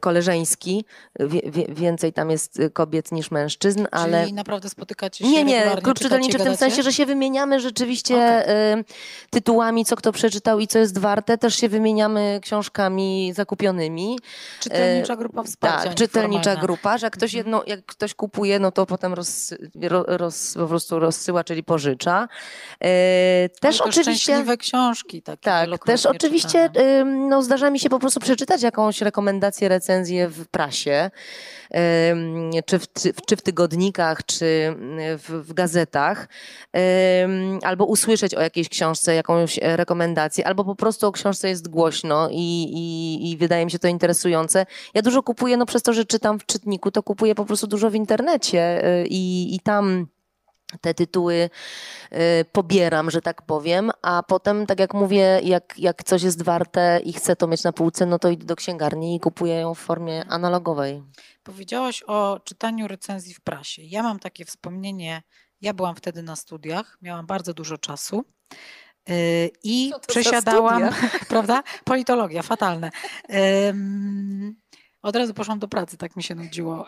koleżeński. Wie, wie, więcej tam jest y, kobiet niż mężczyzn, ale. Czyli naprawdę spotykacie się Nie, nie, klub czytelniczy w tym sensie, że się wymieniamy rzeczywiście y, tytułami, co kto przeczytał i co jest warte. Też się wymieniamy książkami zakupionymi. Czytelnicza grupa wsparcia Tak, czytelnicza grupa, że jak ktoś, Mhm. jedno, jak ktoś kupuje, no to potem roz, ro, roz, po prostu rozsyła, czyli pożycza. E, też to oczywiście. książki takie Tak, też oczywiście no, zdarza mi się po prostu przeczytać jakąś rekomendację, recenzję w prasie, czy, w, czy, w- tygodnikach, czy ym, w, w gazetach, albo usłyszeć o jakiejś książce, jakąś e, rekomendację, albo po prostu o książce jest głośno i, i, i wydaje mi się to interesujące. Ja dużo kupuję, no przez to, że czytam w czytniku, to kupuję po prostu dużo w internecie y, i, i tam te tytuły y, pobieram, że tak powiem, a potem, tak jak mówię, jak, jak coś jest warte i chcę to mieć na półce, no to idę do księgarni i kupuję ją w formie analogowej. Powiedziałaś o czytaniu recenzji w prasie. Ja mam takie wspomnienie, ja byłam wtedy na studiach, miałam bardzo dużo czasu. yy, I przesiadałam, <laughs> prawda? Politologia, fatalne. Od razu poszłam do pracy, tak mi się nudziło.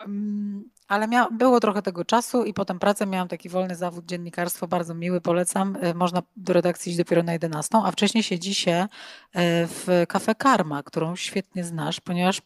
Ale mia- było trochę tego czasu i potem pracę miałam taki wolny zawód dziennikarstwo, bardzo miły, polecam. Y, Można do redakcji iść dopiero na 11, a wcześniej siedzi się y, w kafe Karma, którą świetnie znasz, ponieważ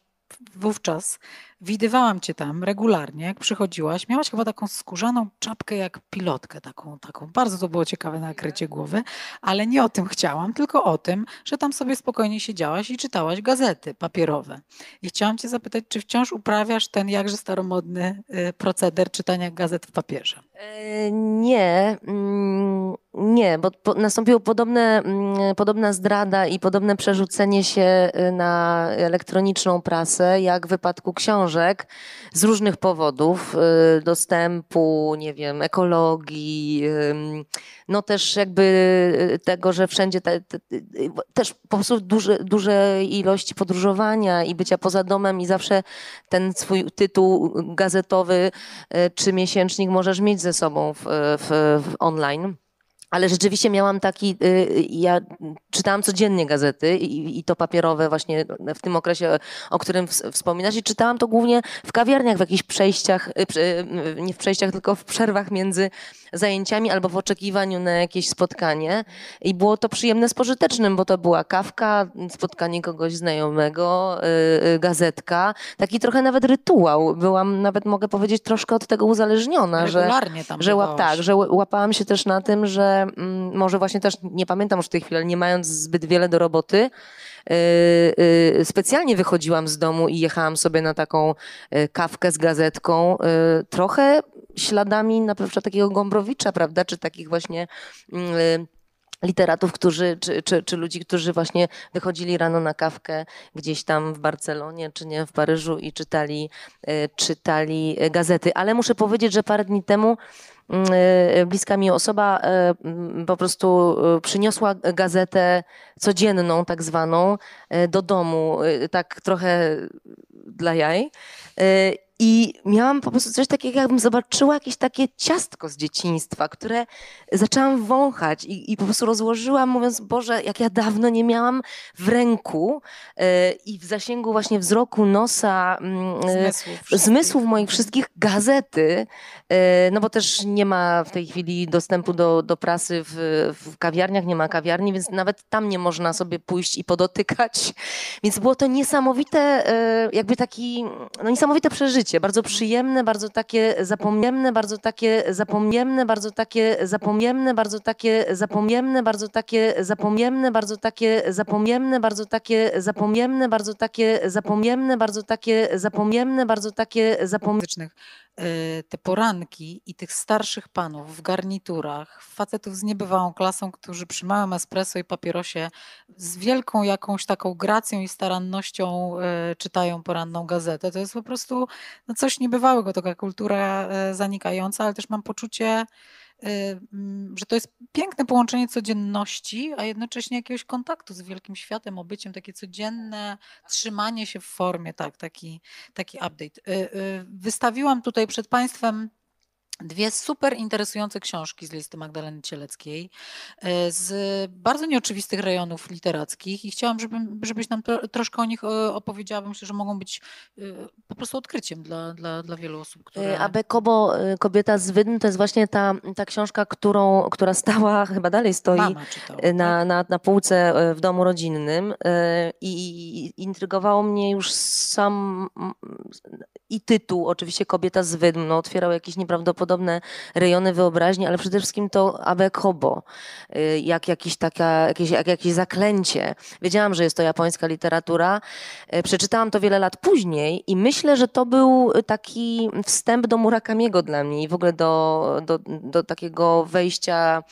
wówczas widywałam cię tam regularnie, jak przychodziłaś. Miałaś chyba taką skórzaną czapkę jak pilotkę, taką, taką. Bardzo to było ciekawe nakrycie głowy, ale nie o tym chciałam, tylko o tym, że tam sobie spokojnie siedziałaś i czytałaś gazety papierowe. I chciałam cię zapytać, czy wciąż uprawiasz ten jakże staromodny y, proceder czytania gazet w papierze? E, Nie, mm, nie, bo nastąpiło podobne, mm, podobna zdrada i podobne przerzucenie się y, na elektroniczną prasę, jak w wypadku książek, z różnych powodów, y, dostępu, nie wiem, ekologii, ym, no też jakby y, tego, że wszędzie te, te, y, też po prostu duże, duże ilości podróżowania i bycia poza domem i zawsze ten swój tytuł gazetowy czy miesięcznik możesz mieć ze sobą w, w, w online. Ale rzeczywiście miałam taki, y, ja czytałam codziennie gazety i, i to papierowe właśnie w tym okresie, o którym ws- wspominasz. I czytałam to głównie w kawiarniach, w jakichś przejściach, y, y, nie w przejściach, tylko w przerwach między zajęciami albo w oczekiwaniu na jakieś spotkanie. I było to przyjemne z pożytecznym, bo to była kawka, spotkanie kogoś znajomego, y, y, gazetka, taki trochę nawet rytuał. Byłam nawet, mogę powiedzieć, troszkę od tego uzależniona, że Regularnie tam że łap, tak, że łapałam się też na tym, że mm, może właśnie też, nie pamiętam już w tej chwili, ale nie mając zbyt wiele do roboty, yy, yy, specjalnie wychodziłam z domu i jechałam sobie na taką yy, kawkę z gazetką, yy, trochę śladami na przykład takiego Gombrowicza, prawda, czy takich właśnie yy, literatów, którzy, czy, czy, czy, ludzi, którzy właśnie wychodzili rano na kawkę gdzieś tam w Barcelonie, czy nie w Paryżu i czytali, czytali gazety. Ale muszę powiedzieć, że parę dni temu mm, bliska mi osoba mm, po prostu przyniosła gazetę codzienną, tak zwaną, do domu, tak trochę dla jaj. I miałam po prostu coś takiego, jakbym zobaczyła jakieś takie ciastko z dzieciństwa, które zaczęłam wąchać i, i po prostu rozłożyłam, mówiąc, Boże, jak ja dawno nie miałam w ręku yy, i w zasięgu właśnie wzroku, nosa, yy, zmysłów, zmysłów moich wszystkich gazety, yy, no bo też nie ma w tej chwili dostępu do, do prasy w, w kawiarniach, nie ma kawiarni, więc nawet tam nie można sobie pójść i podotykać. Więc było to niesamowite, jakby taki, no niesamowite przeżycie życie. Bardzo przyjemne, bardzo takie zapomnienne, bardzo takie zapomnienne, bardzo takie zapomnienne, bardzo takie zapomnienne, bardzo takie zapomnienne, bardzo takie zapomnienne, bardzo takie zapomnienne, bardzo takie zapomnienne, bardzo takie zapomnienne, bardzo takie zapomnienne. E, te poranki i tych starszych panów w garniturach, facetów z niebywałą klasą, którzy przy małym espresso i papierosie z wielką jakąś taką gracją i starannością e, czytają poranną gazetę. To jest po prostu no coś niebywałego, taka kultura e, zanikająca, ale też mam poczucie, że to jest piękne połączenie codzienności, a jednocześnie jakiegoś kontaktu z wielkim światem, obyciem, takie codzienne trzymanie się w formie, tak, taki, taki update. Y, y, wystawiłam tutaj przed Państwem dwie super interesujące książki z listy Magdaleny Cieleckiej e, z bardzo nieoczywistych rejonów literackich i chciałam, żeby, żebyś nam to, troszkę o nich e, opowiedziała. Myślę, że mogą być e, po prostu odkryciem dla, dla, dla wielu osób. Które... Abe Kobo, Kobieta z Wydm, to jest właśnie ta, ta książka, którą, która stała, <laughs> chyba dalej stoi czytała, na, tak? na, na półce w domu rodzinnym i intrygowało mnie już sam i tytuł, oczywiście Kobieta z Wydm, no, otwierał jakieś nieprawdopodobne podobne rejony wyobraźni, ale przede wszystkim to Abe Kobo, y, jak, jakiś taka, jakieś, jak jakieś zaklęcie. Wiedziałam, że jest to japońska literatura. Y, przeczytałam to wiele lat później i myślę, że to był taki wstęp do Murakamiego dla mnie i w ogóle do, do, do takiego wejścia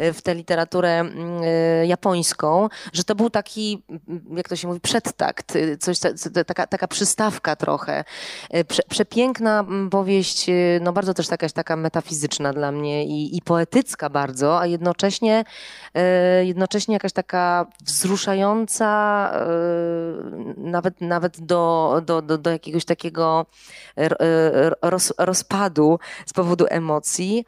y, w tę literaturę japońską, że to był taki, jak to się mówi, przedtakt, coś, taka, taka przystawka trochę. Prze, przepiękna powieść, no bardzo też taka, taka taka metafizyczna dla mnie i, i poetycka bardzo, a jednocześnie, e, jednocześnie jakaś taka wzruszająca e, nawet, nawet do, do, do, do jakiegoś takiego e, roz, rozpadu z powodu emocji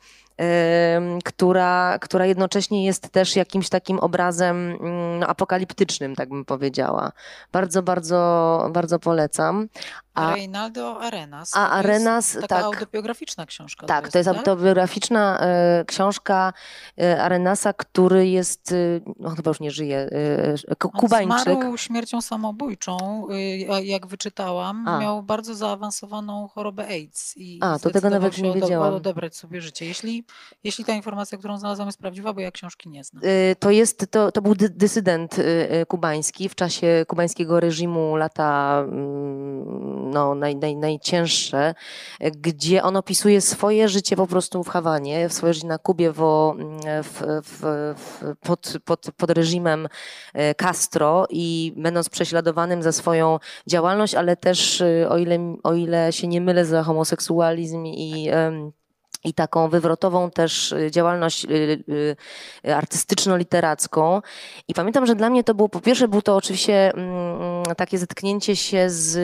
która, która jednocześnie jest też jakimś takim obrazem mm, no, apokaliptycznym, tak bym powiedziała. Bardzo, bardzo, bardzo polecam. A Reinaldo Arenas. A Arenas, taka tak. autobiograficzna książka. Tak, to jest, tak? autobiograficzna e, książka e, Arenasa, który jest, e, no chyba już nie żyje, e, kubańczyk. On zmarł śmiercią samobójczą, e, jak wyczytałam. A. Miał bardzo zaawansowaną chorobę AIDS. I A, to tego nawet nie wiedziałam. odebrać sobie życie. Jeśli, jeśli ta informacja, którą znalazłam jest prawdziwa, bo ja książki nie znam. E, to jest, to, to był dysydent kubański w czasie kubańskiego reżimu lata mm, no, naj, naj, najcięższe, gdzie on opisuje swoje życie po prostu w Hawanie, swoje życie na Kubie w, w, w, pod, pod, pod reżimem e, Castro i będąc prześladowanym za swoją działalność, ale też e, o ile, o ile się nie mylę za homoseksualizm i i taką wywrotową też y, działalność y, y, artystyczno-literacką. I pamiętam, że dla mnie to było, po pierwsze był to oczywiście mm, takie zetknięcie się z,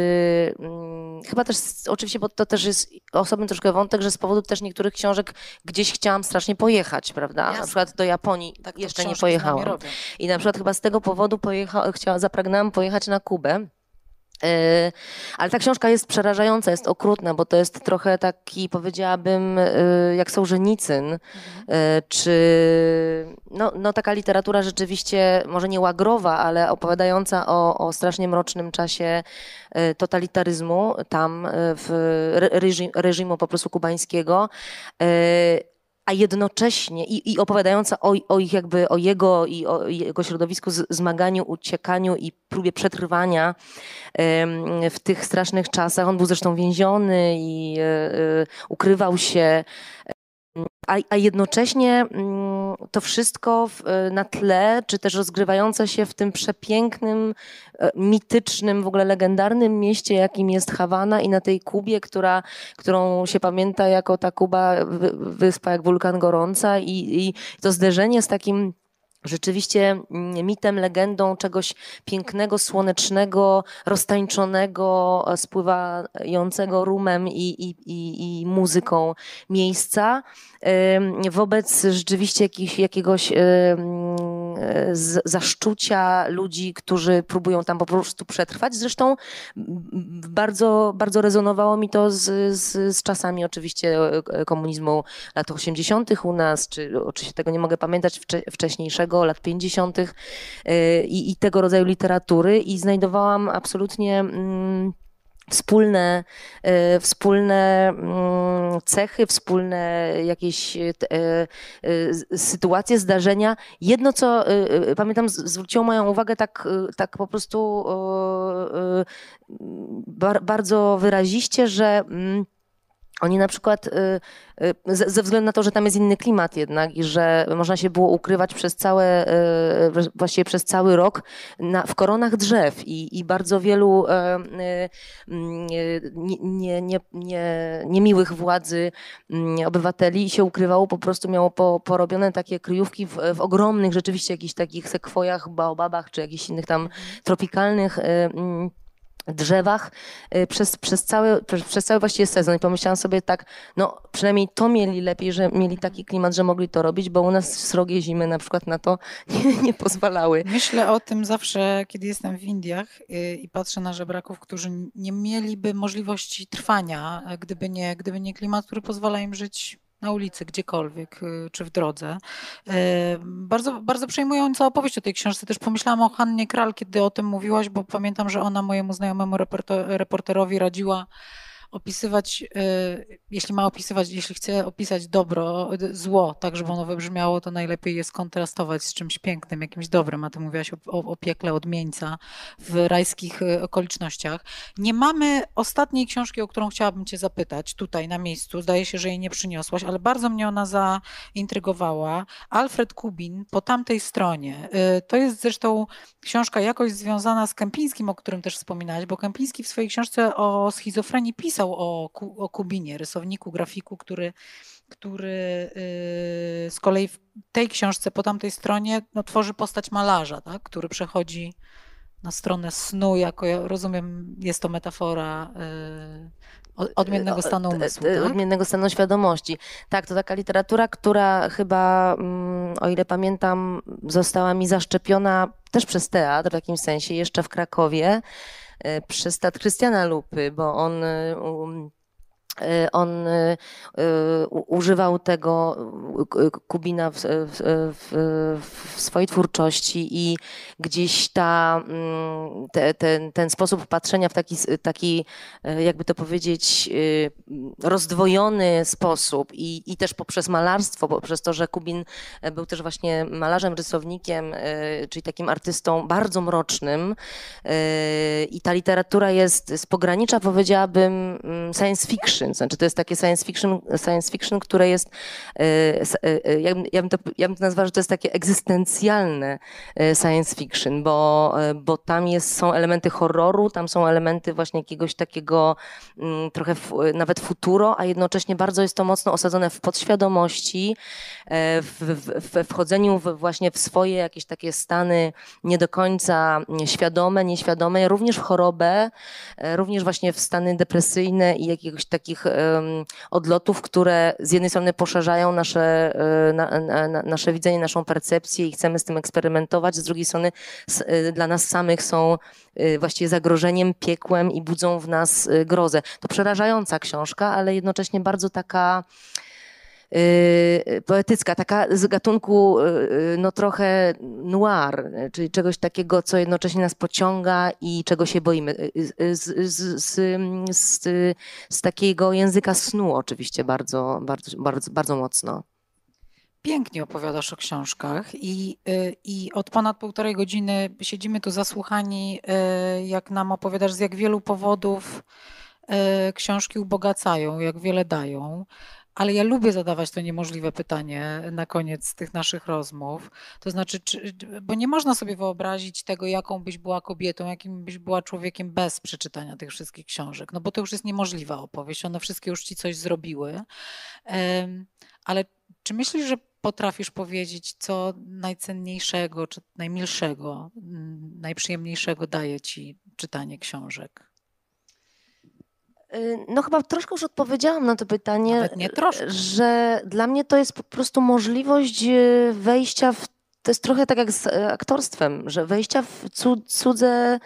mm, chyba też oczywiście, bo to też jest osobny troszkę wątek, że z powodu też niektórych książek gdzieś chciałam strasznie pojechać, prawda? Jasne. Na przykład do Japonii tak, jeszcze nie pojechałam. I na przykład chyba z tego powodu pojecha, chciała, zapragnęłam pojechać na Kubę. E, ale ta książka jest przerażająca, jest okrutna, bo to jest trochę taki, powiedziałabym, e, jak Sołżenicyn, mhm. E, czy no, no taka literatura rzeczywiście, może nie łagrowa, ale opowiadająca o, o strasznie mrocznym czasie totalitaryzmu tam, w reżim, reżimu po prostu kubańskiego a jednocześnie i, i opowiadająca o, o, ich jakby o jego i o jego środowisku z, zmaganiu, uciekaniu i próbie przetrwania w tych strasznych czasach. On był zresztą więziony i e, e, ukrywał się, a, a jednocześnie mm, to wszystko na tle, czy też rozgrywające się w tym przepięknym, mitycznym, w ogóle legendarnym mieście, jakim jest Hawana i na tej Kubie, która, którą się pamięta jako ta Kuba, wyspa jak wulkan gorąca i, i to zderzenie z takim rzeczywiście mm, mitem, legendą czegoś pięknego, słonecznego, roztańczonego, e, spływającego rumem i, i, i, i muzyką miejsca wobec rzeczywiście jakich, jakiegoś zaszczucia ludzi, którzy próbują tam po prostu przetrwać. Zresztą bardzo, bardzo rezonowało mi to z, z, z czasami oczywiście e, komunizmu lat 80. u nas, czy oczywiście tego nie mogę pamiętać wcześniejszego, lat 50. E, I, i tego rodzaju literatury i znajdowałam absolutnie mm, wspólne, e, wspólne mm, cechy, wspólne jakieś e, e, sytuacje, zdarzenia. Jedno, co pamiętam, zwróciło moją uwagę tak, tak po prostu bardzo wyraziście, że mm, oni na przykład, y, y, ze względu na to, że tam jest inny klimat jednak i że można się było ukrywać przez całe, y, właściwie przez cały rok na, w koronach drzew i, i bardzo wielu nie, nie, nie, niemiłych władzy mm, obywateli się ukrywało, po prostu miało po, porobione takie kryjówki w, w ogromnych rzeczywiście jakichś takich sekwojach, baobabach czy jakichś innych tam tropikalnych mm, drzewach y, przez, przez, cały, przez cały właściwie sezon i pomyślałam sobie tak, no przynajmniej to mieli lepiej, że mieli taki klimat, że mogli to robić, bo u nas srogie zimy na przykład na to <laughs> nie, nie pozwalały. Myślę o tym zawsze, kiedy jestem w Indiach y, i patrzę na żebraków, którzy nie mieliby możliwości trwania, gdyby nie, gdyby nie klimat, który pozwala im żyć na ulicy, gdziekolwiek, y, czy w drodze. Y, bardzo, bardzo przejmująca opowieść o tej książce. Też pomyślałam o Hannie Kral, kiedy o tym mówiłaś, bo pamiętam, że ona mojemu znajomemu reporterowi radziła opisywać, y, jeśli ma opisywać, jeśli chce opisać dobro, zło, tak żeby ono wybrzmiało, to najlepiej jest kontrastować z czymś pięknym, jakimś dobrym, a ty mówiłaś o, o, piekle odmieńca w rajskich y, okolicznościach. Nie mamy ostatniej książki, o którą chciałabym cię zapytać tutaj na miejscu. Zdaje się, że jej nie przyniosłaś, ale bardzo mnie ona zaintrygowała. Alfred Kubin po tamtej stronie. Y, to jest zresztą książka jakoś związana z Kępińskim, o którym też wspominałeś, bo Kępiński w swojej książce o schizofrenii pisał pisał o, o Kubinie, rysowniku, grafiku, który, który y, z kolei w tej książce po tamtej stronie no, tworzy postać malarza, tak, który przechodzi na stronę snu, jako ja rozumiem, jest to metafora y, odmiennego stanu umysłu. Tak? Odmiennego stanu świadomości. Tak, to taka literatura, która chyba, mm, o ile pamiętam, została mi zaszczepiona też przez teatr w jakimś sensie, jeszcze w Krakowie. E, przez Teatr Krystiana Lupy, bo on e, um, on e, e, używał tego Kubina w, w, w, swojej twórczości i gdzieś ta, mm, te, ten, ten sposób patrzenia w taki, taki, jakby to powiedzieć, rozdwojony sposób i, i też poprzez malarstwo, poprzez to, że Kubin był też właśnie malarzem, rysownikiem, czyli takim artystą bardzo mrocznym i ta literatura jest z pogranicza, powiedziałabym, mm, science fiction, fiction. Znaczy to jest takie science fiction, science fiction które jest, e, e, ja bym, ja, bym to, ja bym to nazwała, że to jest takie egzystencjalne e, science fiction, bo, bo tam jest, są elementy horroru, tam są elementy właśnie jakiegoś takiego mm, trochę nawet futuro, a jednocześnie bardzo jest to mocno osadzone w podświadomości, w, w, w wchodzeniu w, właśnie w swoje jakieś takie stany nie do końca świadome, nieświadome, również w chorobę, również właśnie w stany depresyjne i jakiegoś takich takich odlotów, które z jednej strony poszerzają nasze, e, na, na, nasze widzenie, naszą percepcję i chcemy z tym eksperymentować, z drugiej strony e, dla nas samych są e, właściwie zagrożeniem, piekłem i budzą w nas grozę. To przerażająca książka, ale jednocześnie bardzo taka poetycka, taka z gatunku y, y, no trochę noir, czyli czegoś takiego, co jednocześnie nas pociąga i czego się boimy. Z, z, z, z takiego języka snu oczywiście bardzo, bardzo, bardzo, bardzo mocno. Pięknie opowiadasz o książkach i, i od ponad półtorej godziny siedzimy tu zasłuchani, jak nam opowiadasz, z jak wielu powodów książki ubogacają, jak wiele dają. Ale ja lubię zadawać to niemożliwe pytanie na koniec tych naszych rozmów. To znaczy, czy, bo nie można sobie wyobrazić tego, jaką byś była kobietą, jakim byś była człowiekiem bez przeczytania tych wszystkich książek. No bo to już jest niemożliwa opowieść. One wszystkie już ci coś zrobiły. Ale czy myślisz, że potrafisz powiedzieć, co najcenniejszego, czy najmilszego, mm, najprzyjemniejszego daje ci czytanie książek? Y, no chyba troszkę już odpowiedziałam na to pytanie, Nawet nie troszkę. że dla mnie to jest po prostu możliwość y, wejścia w, to jest trochę tak jak z y, aktorstwem, że wejścia w cudze,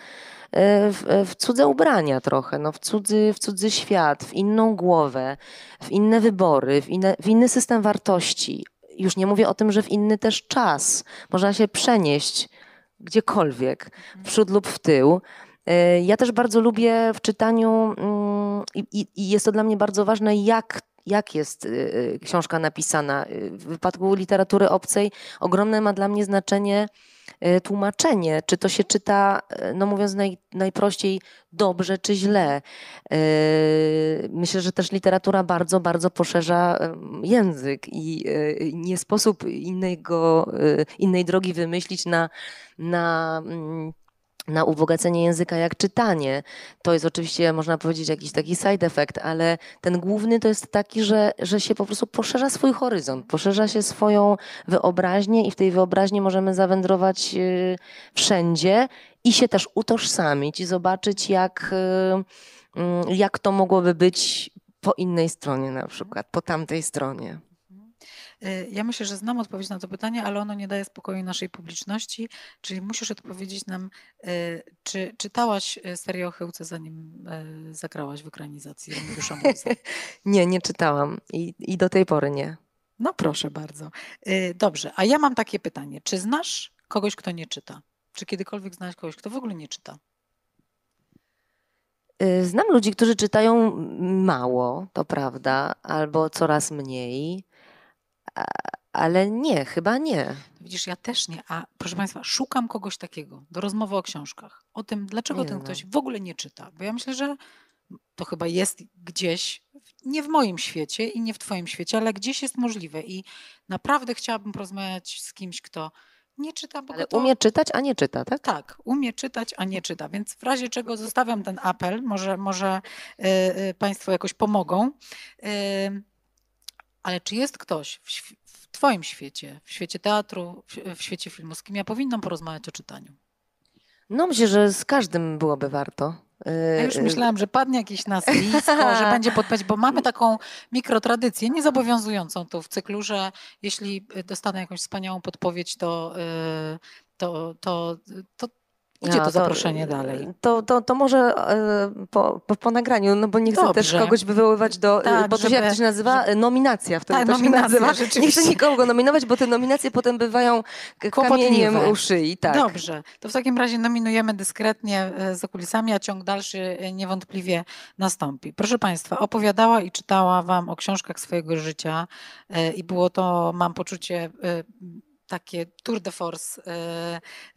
w, w cudze ubrania trochę, no w, cudzy, w cudzy świat, w inną głowę, w inne wybory, w, inne, w inny system wartości. Już nie mówię o tym, że w inny też czas. Można się przenieść gdziekolwiek, w przód lub w tył. E, ja też bardzo lubię w czytaniu mm, i, i jest to dla mnie bardzo ważne, jak jak jest y, y, książka napisana. W wypadku literatury obcej ogromne ma dla mnie znaczenie y, tłumaczenie, czy to się czyta, no mówiąc naj, najprościej, dobrze czy źle. Myślę, że też literatura bardzo, bardzo poszerza język i nie sposób innego, innej drogi wymyślić na, na mm, na ubogacenie języka jak czytanie. To jest oczywiście, można powiedzieć, jakiś taki side effect, ale ten główny to jest taki, że, że się po prostu poszerza swój horyzont, poszerza się swoją wyobraźnię i w tej wyobraźni możemy zawędrować y, wszędzie i się też utożsamić i zobaczyć, jak, y, mm, jak to mogłoby być po innej stronie na przykład, po tamtej stronie. Y, ja myślę, że znam odpowiedź na to pytanie, ale ono nie daje spokoju naszej publiczności, czyli musisz odpowiedzieć nam, y, czy czytałaś y, serię o Chyłce, zanim zagrałaś w ekranizacji Remigiusza <laughs> Nie, nie czytałam i, i do tej pory nie. No proszę bardzo. Dobrze, a ja mam takie pytanie. Czy znasz kogoś, kto nie czyta? Czy kiedykolwiek znasz kogoś, kto w ogóle nie czyta? Znam ludzi, którzy czytają mało, to prawda, albo coraz mniej ale nie, chyba nie. Widzisz, ja też nie. A proszę Państwa, szukam kogoś takiego do rozmowy o książkach. O tym, dlaczego nie ten no. ktoś w ogóle nie czyta. Bo ja myślę, że to chyba jest gdzieś, nie w moim świecie i nie w Twoim świecie, ale gdzieś jest możliwe. I naprawdę chciałabym porozmawiać z kimś, kto nie czyta, bo Ale to... umie czytać, a nie czyta, tak? Tak, umie czytać, a nie czyta. Więc w razie czego zostawiam ten apel, może, może yy, Państwo jakoś pomogą. Yy, ale czy jest ktoś w, w Twoim świecie, w świecie teatru, w, w świecie filmu, z kim ja powinnam porozmawiać o czytaniu? No myślę, że z każdym byłoby warto. Ja już y, y, myślałam, że padnie jakieś nazwisko, że <laughs> będzie podpowiedź, bo mamy taką mikrotradycję, niezobowiązującą tu w cyklu, że jeśli dostanę jakąś wspaniałą podpowiedź, to, y, to, to, to Idzie to zaproszenie dalej. To, to, to może e, po, po, po nagraniu, no bo nie chcę Dobrze. też kogoś wywoływać do, tak, bo to żeby, jak to się nazywa? Żeby... Nominacja wtedy tak, to się nazywa. Nie chcę nikogo nominować, bo te nominacje potem bywają kamieniem u szyi. Tak. Dobrze, to w takim razie nominujemy dyskretnie za kulisami, a ciąg dalszy niewątpliwie nastąpi. Proszę Państwa, opowiadała i czytała Wam o książkach swojego życia i było to, mam poczucie, takie tour de force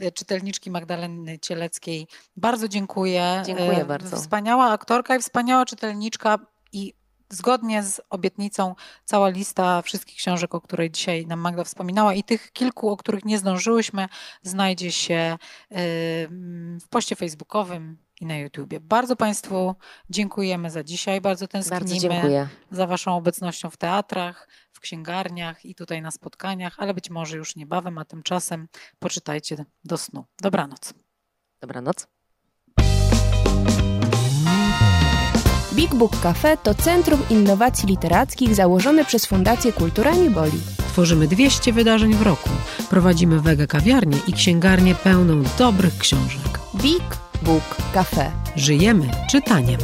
y, czytelniczki Magdaleny Cieleckiej. Bardzo dziękuję. Dziękuję bardzo. Wspaniała aktorka i wspaniała czytelniczka i zgodnie z obietnicą cała lista wszystkich książek, o której dzisiaj nam Magda wspominała i tych kilku, o których nie zdążyłyśmy, znajdzie się w poście facebookowym i na YouTubie. Bardzo Państwu dziękujemy za dzisiaj, bardzo tęsknimy bardzo za Waszą obecnością w teatrach, w księgarniach i tutaj na spotkaniach, ale być może już niebawem, a tymczasem poczytajcie do snu. Dobranoc. Dobranoc. Big Book Cafe to centrum innowacji literackich założone przez Fundację Kultura Nieboli. Tworzymy 200 wydarzeń w roku. Prowadzimy wege kawiarnię i księgarnię pełną dobrych książek. Big Book Cafe. Żyjemy czytaniem.